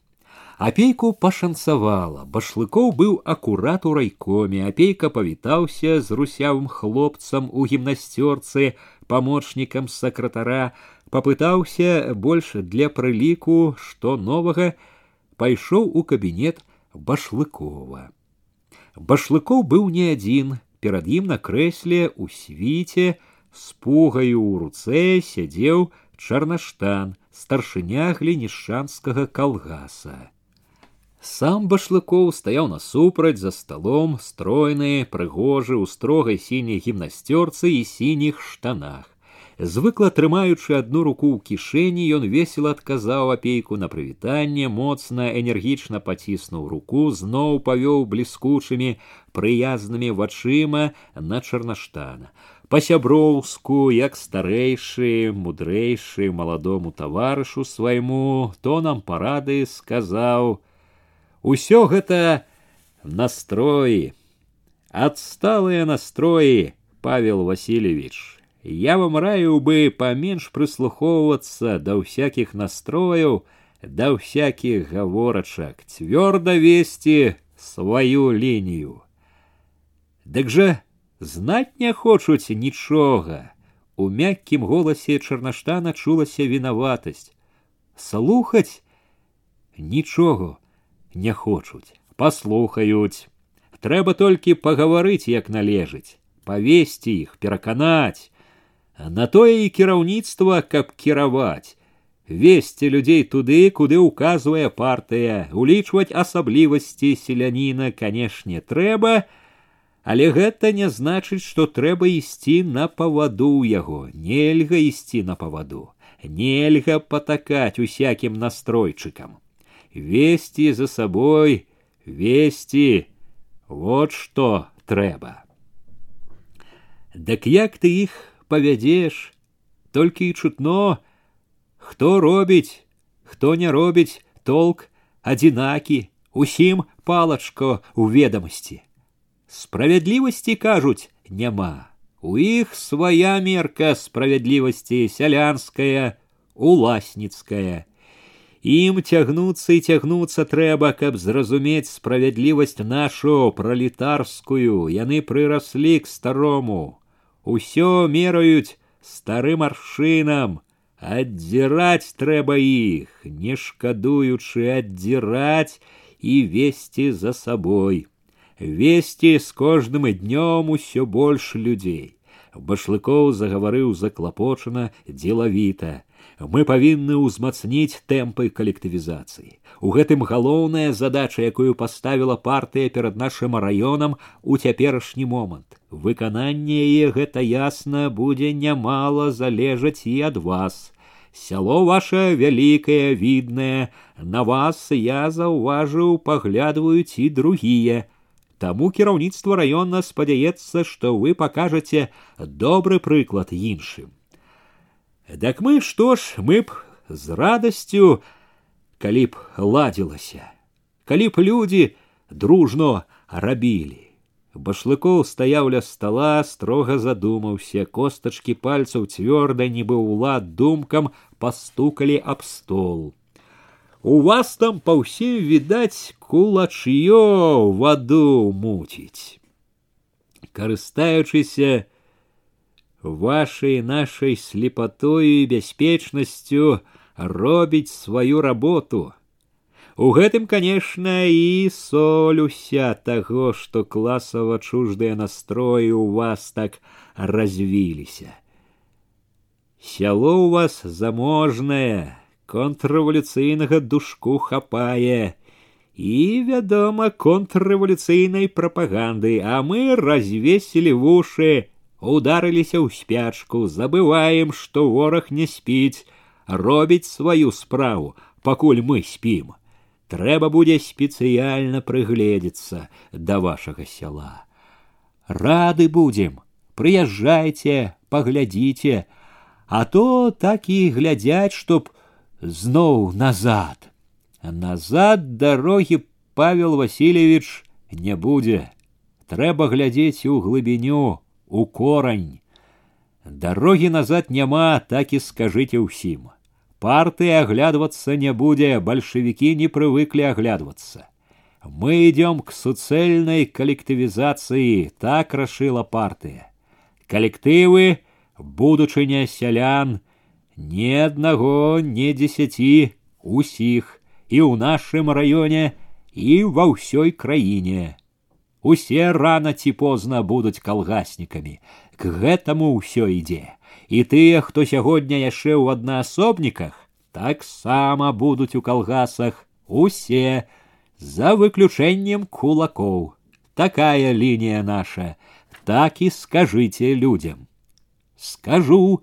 Апейку пашанцавала, башлыкоў быў акурат у райкоме, апейка павітаўся з русявым хлопцам у гімнасцёрцы, помощникам сакратара, попытаўся больш для прыліку, што новага пайшоў у кабінет башлыкова. Башлыкоў быў не адзін, перад ім на крэсле у свіце з пугаю ў руцэ сядзеў чарнаштан, старшыня глінішанскага калгаса. Сам башлыкоў стаяў насупраць за сталом стройны, прыгожы ў строгай сіняй гімнасцёрцы і сініх штанах. Звыкла трымаючы адну руку ў кішэні, ён весела адказаў апейку на прывітанне, моцна энергічна паціснуў руку, зноў павёў бліскучымі прыязнымі вачыма на чарнаштана. Па-сяброўску, як старэйшы, мудрэйшы маладому таварышу свайму, тонам парады сказаў: Усё гэта настроі, адсталыя настроі, Павел Васильевич. Я вам раю бы поменш прыслухоўвацца да ўсякіх настрояў, да ўсякіх гаворачак, цвёрда весці сваю лінію. Дык жа знаць не хочуць нічога. У мяккім голасе чарнаштана чулася вінаватасць. Слухаць нічога не хочуць, паслухаюць. Трэба толькі пагаварыць, як належыць, павесці іх, пераканаць. На тое і кіраўніцтва, каб кіраваць, весці людзей туды, куды ўказвае партыя, улічваць асаблівасці селяніна, канешне, трэба, але гэта не значыць, што трэба ісці на паваду ў яго, нельга ісці на паваду, нельга патакаць усякім настройчыкам вести за собой, вести, вот что трэба. Дак як ты іх павядзеш, толькі і чутно, хто робіць, хто не робіць толк адзінакі, усім палачко ў ведамасці. Справядлівасці кажуць няма. У іх свая мерка справядлівасці сялянская, уласніцкая, Ім цягнуцца і цягнуцца трэба, каб зразумець справядлівасць нашу пралетарскую, яны прыраслі к старому. Усё мераюць старым аршынам, аддзіраць трэба іх, не шкадуючы аддзіраць і весці за сабой. Весці з кожным днём усё больш людзей. башлыкоў загаварыў заклапочана дзелавіта мы павінны ўзмацніць тэмпы калектывізацыі у гэтым галоўная задача якую паставіла партыя перад нашым раёнам у цяперашні момант выкананне яе гэта ясна будзе нямала залежаць і ад вас сяло ваше вялікае віднае на вас я заўважыў паглядваюць і другія Таму кіраўніцтва раёна спадзяецца, што вы пакажаце добры прыклад іншым. Дак мы што ж мы б з радасцю, калі б ладзілася, калі б людзі дружно рабілі. Башлыкоў стаяў ля стола, строга задумаўся, костачкі пальцаў цвёрда, нібы ўлад думкам пастукалі аб стол. У вас там па ўсім відаць кулачьё ваду муціць. Карыстаючыся, вашей нашей слепотою и бяспечнасцю робіць свою работу. У гэтым, конечно, і соль уся таго, што класава чуждыя настроі у вас так развіліся. Сяло у вас заможнае, контррэвалюцыйнага душку хапае, і, вядома, контррэвалюцыйнай прапаганды, а мы развесілі вушы, ударыліся ў спячку, забываем, што вораг не спіць, робіць сваю справу, пакуль мы спім. Трэба будзе спецыяльна прыгледзецца да вашага сяла. Рады будзем, прыязджайце, паглядзіце, а то так і глядзяць, чтоб зноў назад. Назад дарогі Павел Васильевич не будзе. Трэба глядзець у глыбіню, у корань. Дарогі назад няма, так і скажыце ўсім. Партыя аглядвацца не будзе, бальшавікі не прывыклі аглядвацца. Мы идем к суцэльнай калектывізацыі, так рашыла партыя. Калектывы, будучыня сялян, ни аднаго, ни дзесяці, усіх, і ў нашым раёне, і ва ўсёй краіне. Усе рано ці позна будуць калгаснікамі. К гэтаму ўсё ідзе. І тыя, хто сягоння яшчэ ў аднаасобніках, таксама будуць у калгасах усе за выключэннем кулакоў. Такая лінія наша, так і скажыце людям. Скажу,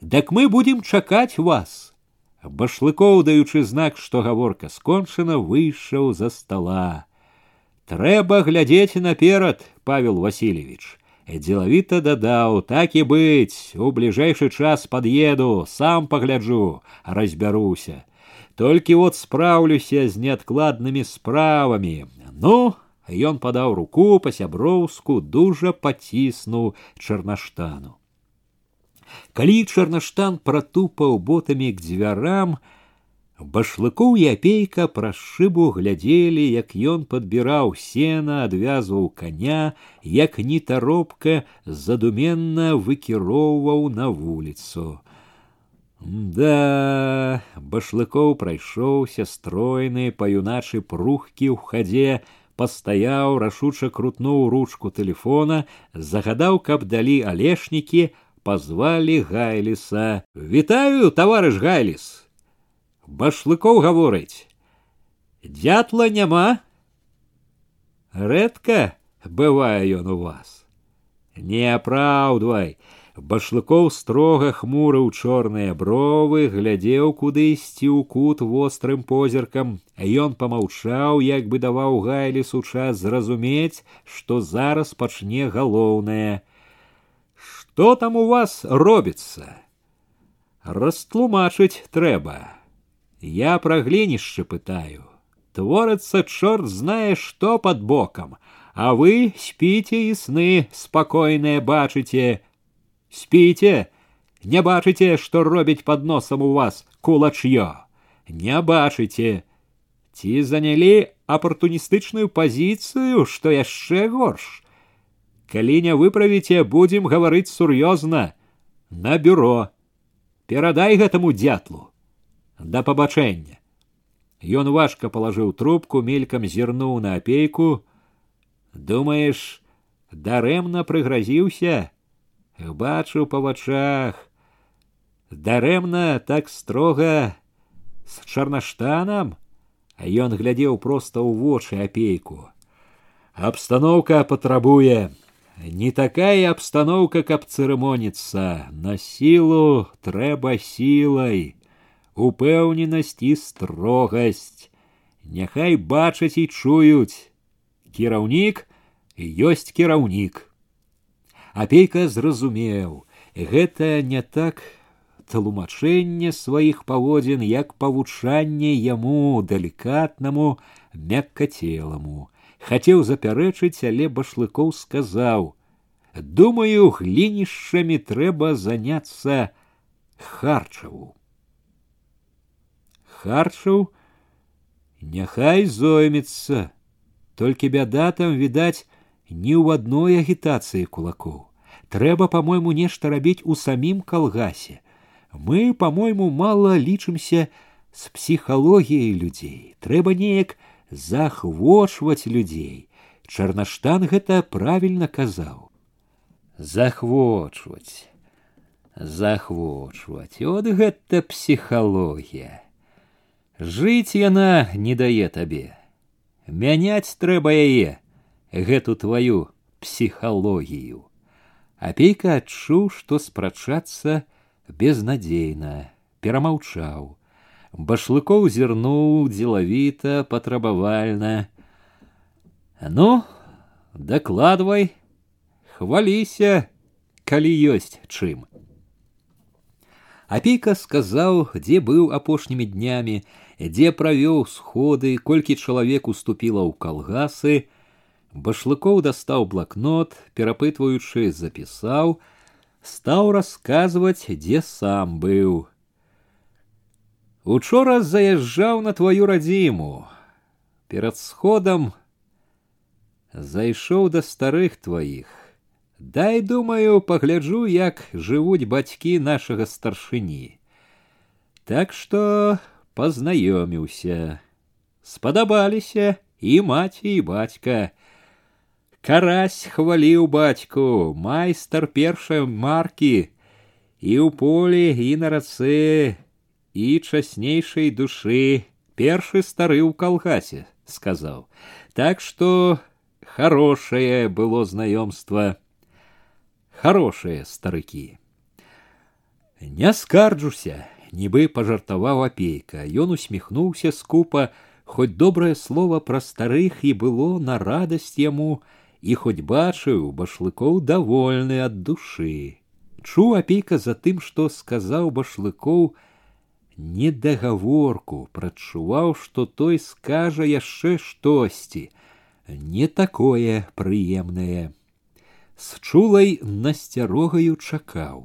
дак мы будем чакаць вас. Башлыкоў, даючы знак, што гаворка скончана, выйшаў за стола. Трэба глядзець наперад, Павел Васильевич. Дзелавіта дадаў, так і быць, у бліжэйшы час пад'еду, сам пагляджу, разбяруся. Толькі вот спраўлюся з неадкладнымі справамі. Ну, ён падаў руку па-сяброўску, дужа паціснуў чарнаштану. Калі чарнаштан пратупаў ботамі к дзвярам, Башлыкоў і апейка праз шыбу глядзелі, як ён падбіраў сена, адвязваў коня, як нітаробка задуменна выкіроўваў на вуліцу. Да, башлыкоў прайшоўся стройны, паюначы прухкі ў хадзе, пастаяў, рашуча крутнуў ручку телефона, загадаў, каб далі алешнікі, пазвалі гайліса. Вітаю, таварыш гайліс! башлыкоў гаворыць дятла няма рэдка бывае ён у вас не апраўдвай башлыкоў строга хмурыў чорныя бровы глядзеў кудысьці ў кут вострым позіркам ён помаўчаў як бы даваў гайлісу час зразумець што зараз пачне галоўнае што там у вас робіцца растлумачыць трэба я про глинище пытаю. Творится черт знае что под боком, а вы спите и сны спокойные бачите. Спите, не бачите, что робить под носом у вас кулачье. Не бачите. Ці занялі апартуністычную пазіцыю, што яшчэ горш. Калі не выправіце, будзем гаварыць сур'ёзна на бюро. Перадай гэтаму дятлу да пабачэння. Ён важка палажыў трубку, мелькам зірнуў на апейку. Думаеш, дарэмна прыгразіўся, бачу па вачах. Дарэмна так строга з чарнаштанам, а ён глядзеў проста ў вочы апейку. Абстаноўка патрабуе. Не такая абстаноўка, каб цырымоніцца. На сілу трэба сілай, упэўненасць і строгасць. Няхай бачаць і чуюць. Кіраўнік ёсць кіраўнік. Апейка зразумеў, гэта не так тлумачэнне сваіх паводзін, як павучанне яму далікатнаму мяккацеламу. Хацеў запярэчыць, але башлыкоў сказаў: « Думаю, глінішчамі трэба заняцца харчаву. Харчаў няхай зоймецца, толькі бяда там відаць, ні ў адной агітацыі кулакоў. Трэба, по-мойму, нешта рабіць у самім калгасе. Мы, по-мойму, мала лічымся з псіхалогіяй людзей. Трэба неяк захвочваць людзей. Чарнаштан гэта правільна казаў. Захвочваць. Захвочваць. От гэта псіхалогія. Жыць яна не дае табе. Мяняць трэба яе гэту твою псіхалогію. Апейка адчуў, што спрачацца безнадзейна, перамаўчаў. Башлыкоў зірнуў дзелавіта, патрабавальна. Ну, дакладвай, хваліся, калі ёсць чым. Апейка сказаў, дзе быў апошнімі днямі, дзе правёў сходы, колькі чалавек уступіла ў калгасы, башлыкоў дастаў блакнот перапытваючы запісаў стаў расказваць дзе сам быў учора заязджаў на твою радзіму перад сходам зайшоў да старых тваіх дай думаю пагляджу як жывуць бацькі нашага старшыні так што пазнаёміўся спадабаліся і маці і бацька Карась хваліў бацьку, майстар першай маркі, і ў полі і на рацэ, і часнейшай душы, першы стары ў калгасе, сказаў. Так што хорошее было знаёмства. Хорошие старыкі. Не скарджуся, нібы пажартаваў апейка, Ён усміхнуўся скупа, хоць добрае слово пра старых і было на радасць яму, і хоць бачыў башлыкоў довольны ад душы чуў апейка за тым што сказаў башлыкоў недагаворку прадчуваў што той скажа яшчэ штосьці не такое прыемнае з чулай насцярогаю чакаў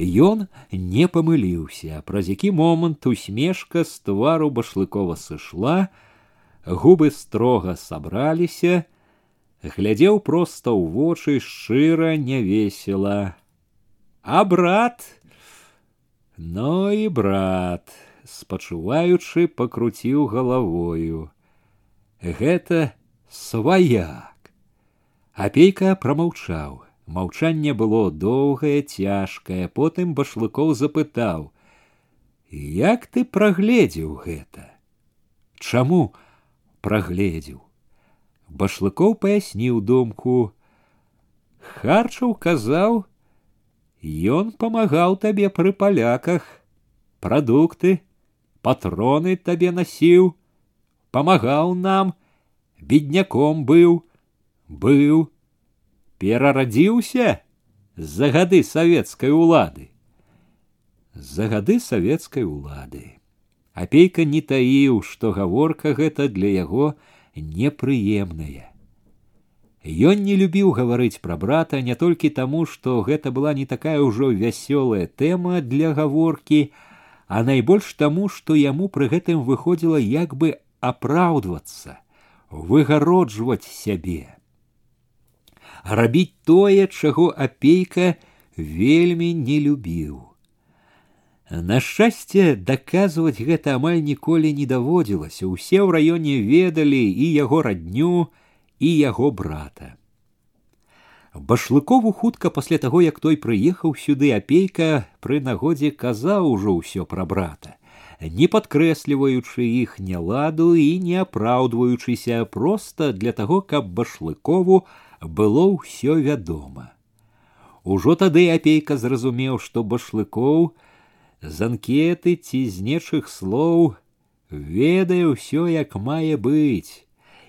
Ён не памыліўся, праз які момант усмешка з твару башлыкова сышла, губы строга сабраліся, глядзеў проста ў вочы шчыра весела. А брат, но і брат, спачуваючы пакруціў галавою. Гэта сваяк. Апейка прамаўчаў. Маўчанне было доўгае, цяжкае, потым башлыкоў запытаў: « Як ты прагледзеў гэта? Чаму прагледзеў? башлыкоў паясніў думку харчаў казаў ён памагаў табе пры паляках прадукты патроны табе насіў памагаў нам бедняком быў быў перарадзіўся за гады савецкай улады за гады савецкай улады апейка не таіў што гаворка гэта для яго непрыемнае. Ён не любіў гаварыць пра брата не толькі таму, што гэта была не такая ўжо вясёлая тэма для гаворкі, а найбольш таму, што яму пры гэтым выходзіла як бы апраўдвацца, выгароджваць сябе. Рабіць тое, чаго апейка вельмі не любіў. На шчасце даказваць гэта амаль ніколі не даводзілася. Усе ў раёне ведалі і яго радню і яго брата. Башлыкову хутка пасля таго, як той прыехаў сюды апейка пры нагодзе казаў ужо ўсё пра брата, не падкрэсліваючы іх няладу і не апраўдваючыся проста для таго, каб башлыкову было ўсё вядома. Ужо тады апейка зразумеў, што башлыкоў з анкеты ці з нечых слоў ведае ўсё як мае быць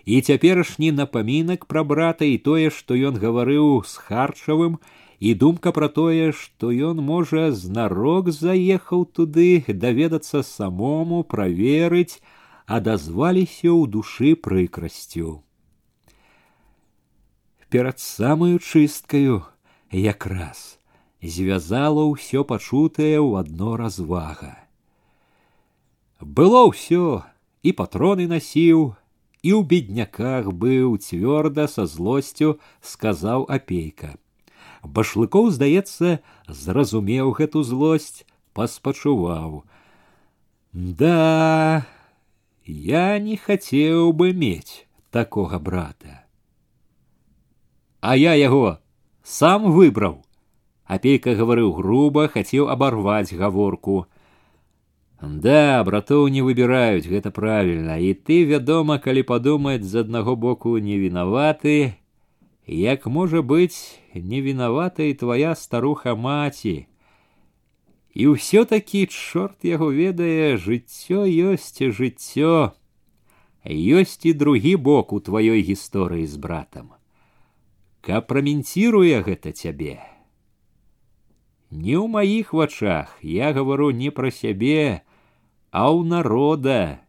і цяперашні напамінак пра брата і тое, што ён гаварыў з харчавым, і думка пра тое, што ён можа знарок заехаў туды даведацца самому праверыць, адазваліся ў душы прыкрасцю. Перад самую чысткаю якраз звязала ўсё пачутае ў адно развага. Было ўсё і патроны насіў, і ў бедняках быў цвёрда са злосцю сказаў апейка. Башлыкоў, здаецца, зразумеў гэту злосць, паспачуваў. Да, я не хацеў бы мець такога брата. А я яго сам выбраў. Апейка гаварыў груба, хацеў абарваць гаворку. Да, братоў не выбіраюць, гэта правільна. І ты, вядома, калі падумаць з аднаго боку не вінаваты, як можа быць невінавата і твоя старуха маці. І ўсё-такі чорт яго ведае, жыццё ёсць жыццё. Ёсць і другі бок у тваёй гісторыі з братам. Капраментируе гэта цябе. Не ў маіх вачах я гавару не пра сябе, а ў народа.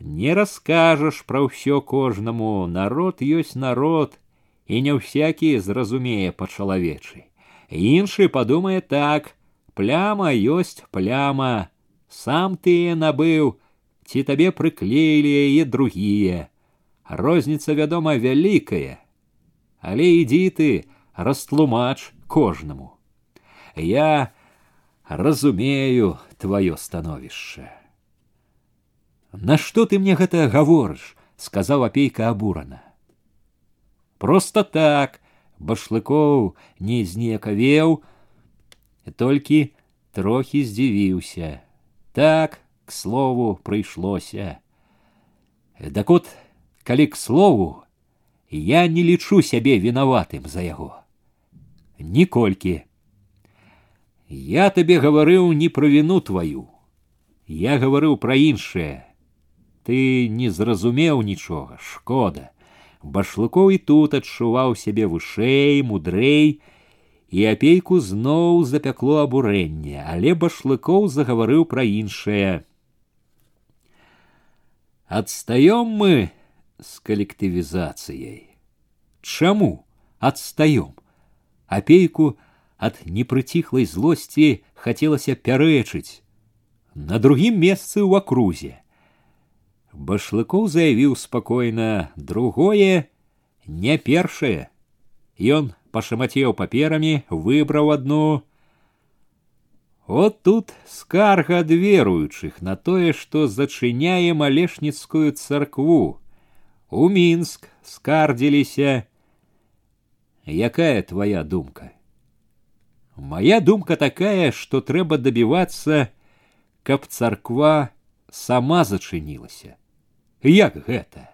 Не раскажаш пра ўсё кожнаму, народ ёсць народ, і не ўсякі зразумее па-чалавечы. Іншы падумае так: пляма ёсць пляма, сам ты набыў, ці табе прыклеілі яе другія. Розніца, вядома, вялікая, але ідзі ты растлумач кожнаму. Я разумею твоё становішча. Нашто ты мне гэта гаворыш, сказаў апейка абурана. Просто так башлыкоў не знекавеў, толькі трохі здзівіўся. Так, к слову, прыйшлося. Так от, калі к слову, я не лічу сябе вінаватым за яго. Ніколькі. Я табе гаварыў не пра віну тваю. Я гаварыў пра іншае. Ты не зразумеў нічога, шкода. Башлыкоў і тут адчуваў сябе вышэй, мудрэй, і апейку зноў запякло абурэнне, але башлыкоў загаварыў пра іншае. Адстаём мы з калектывізацыяй. Чаму адстаём? Апейку ад непрыціхлай злосці хацелася пярэчыць на другім месцы ў акрузе башлыкоў заявіў спакойна другое не першае ён пашамацеў паперамі выбраў адну от тут скарга ад веруючых на тое што зачыняе малешніцкую царкву у мінск скардзіліся якая твоя думка Моя думка такая, што трэба дабівацца, каб царква сама зачынілася. Як гэта?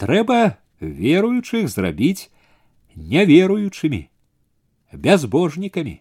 Трэба веруючых зрабіць няверуючымі, бязбожнікамі.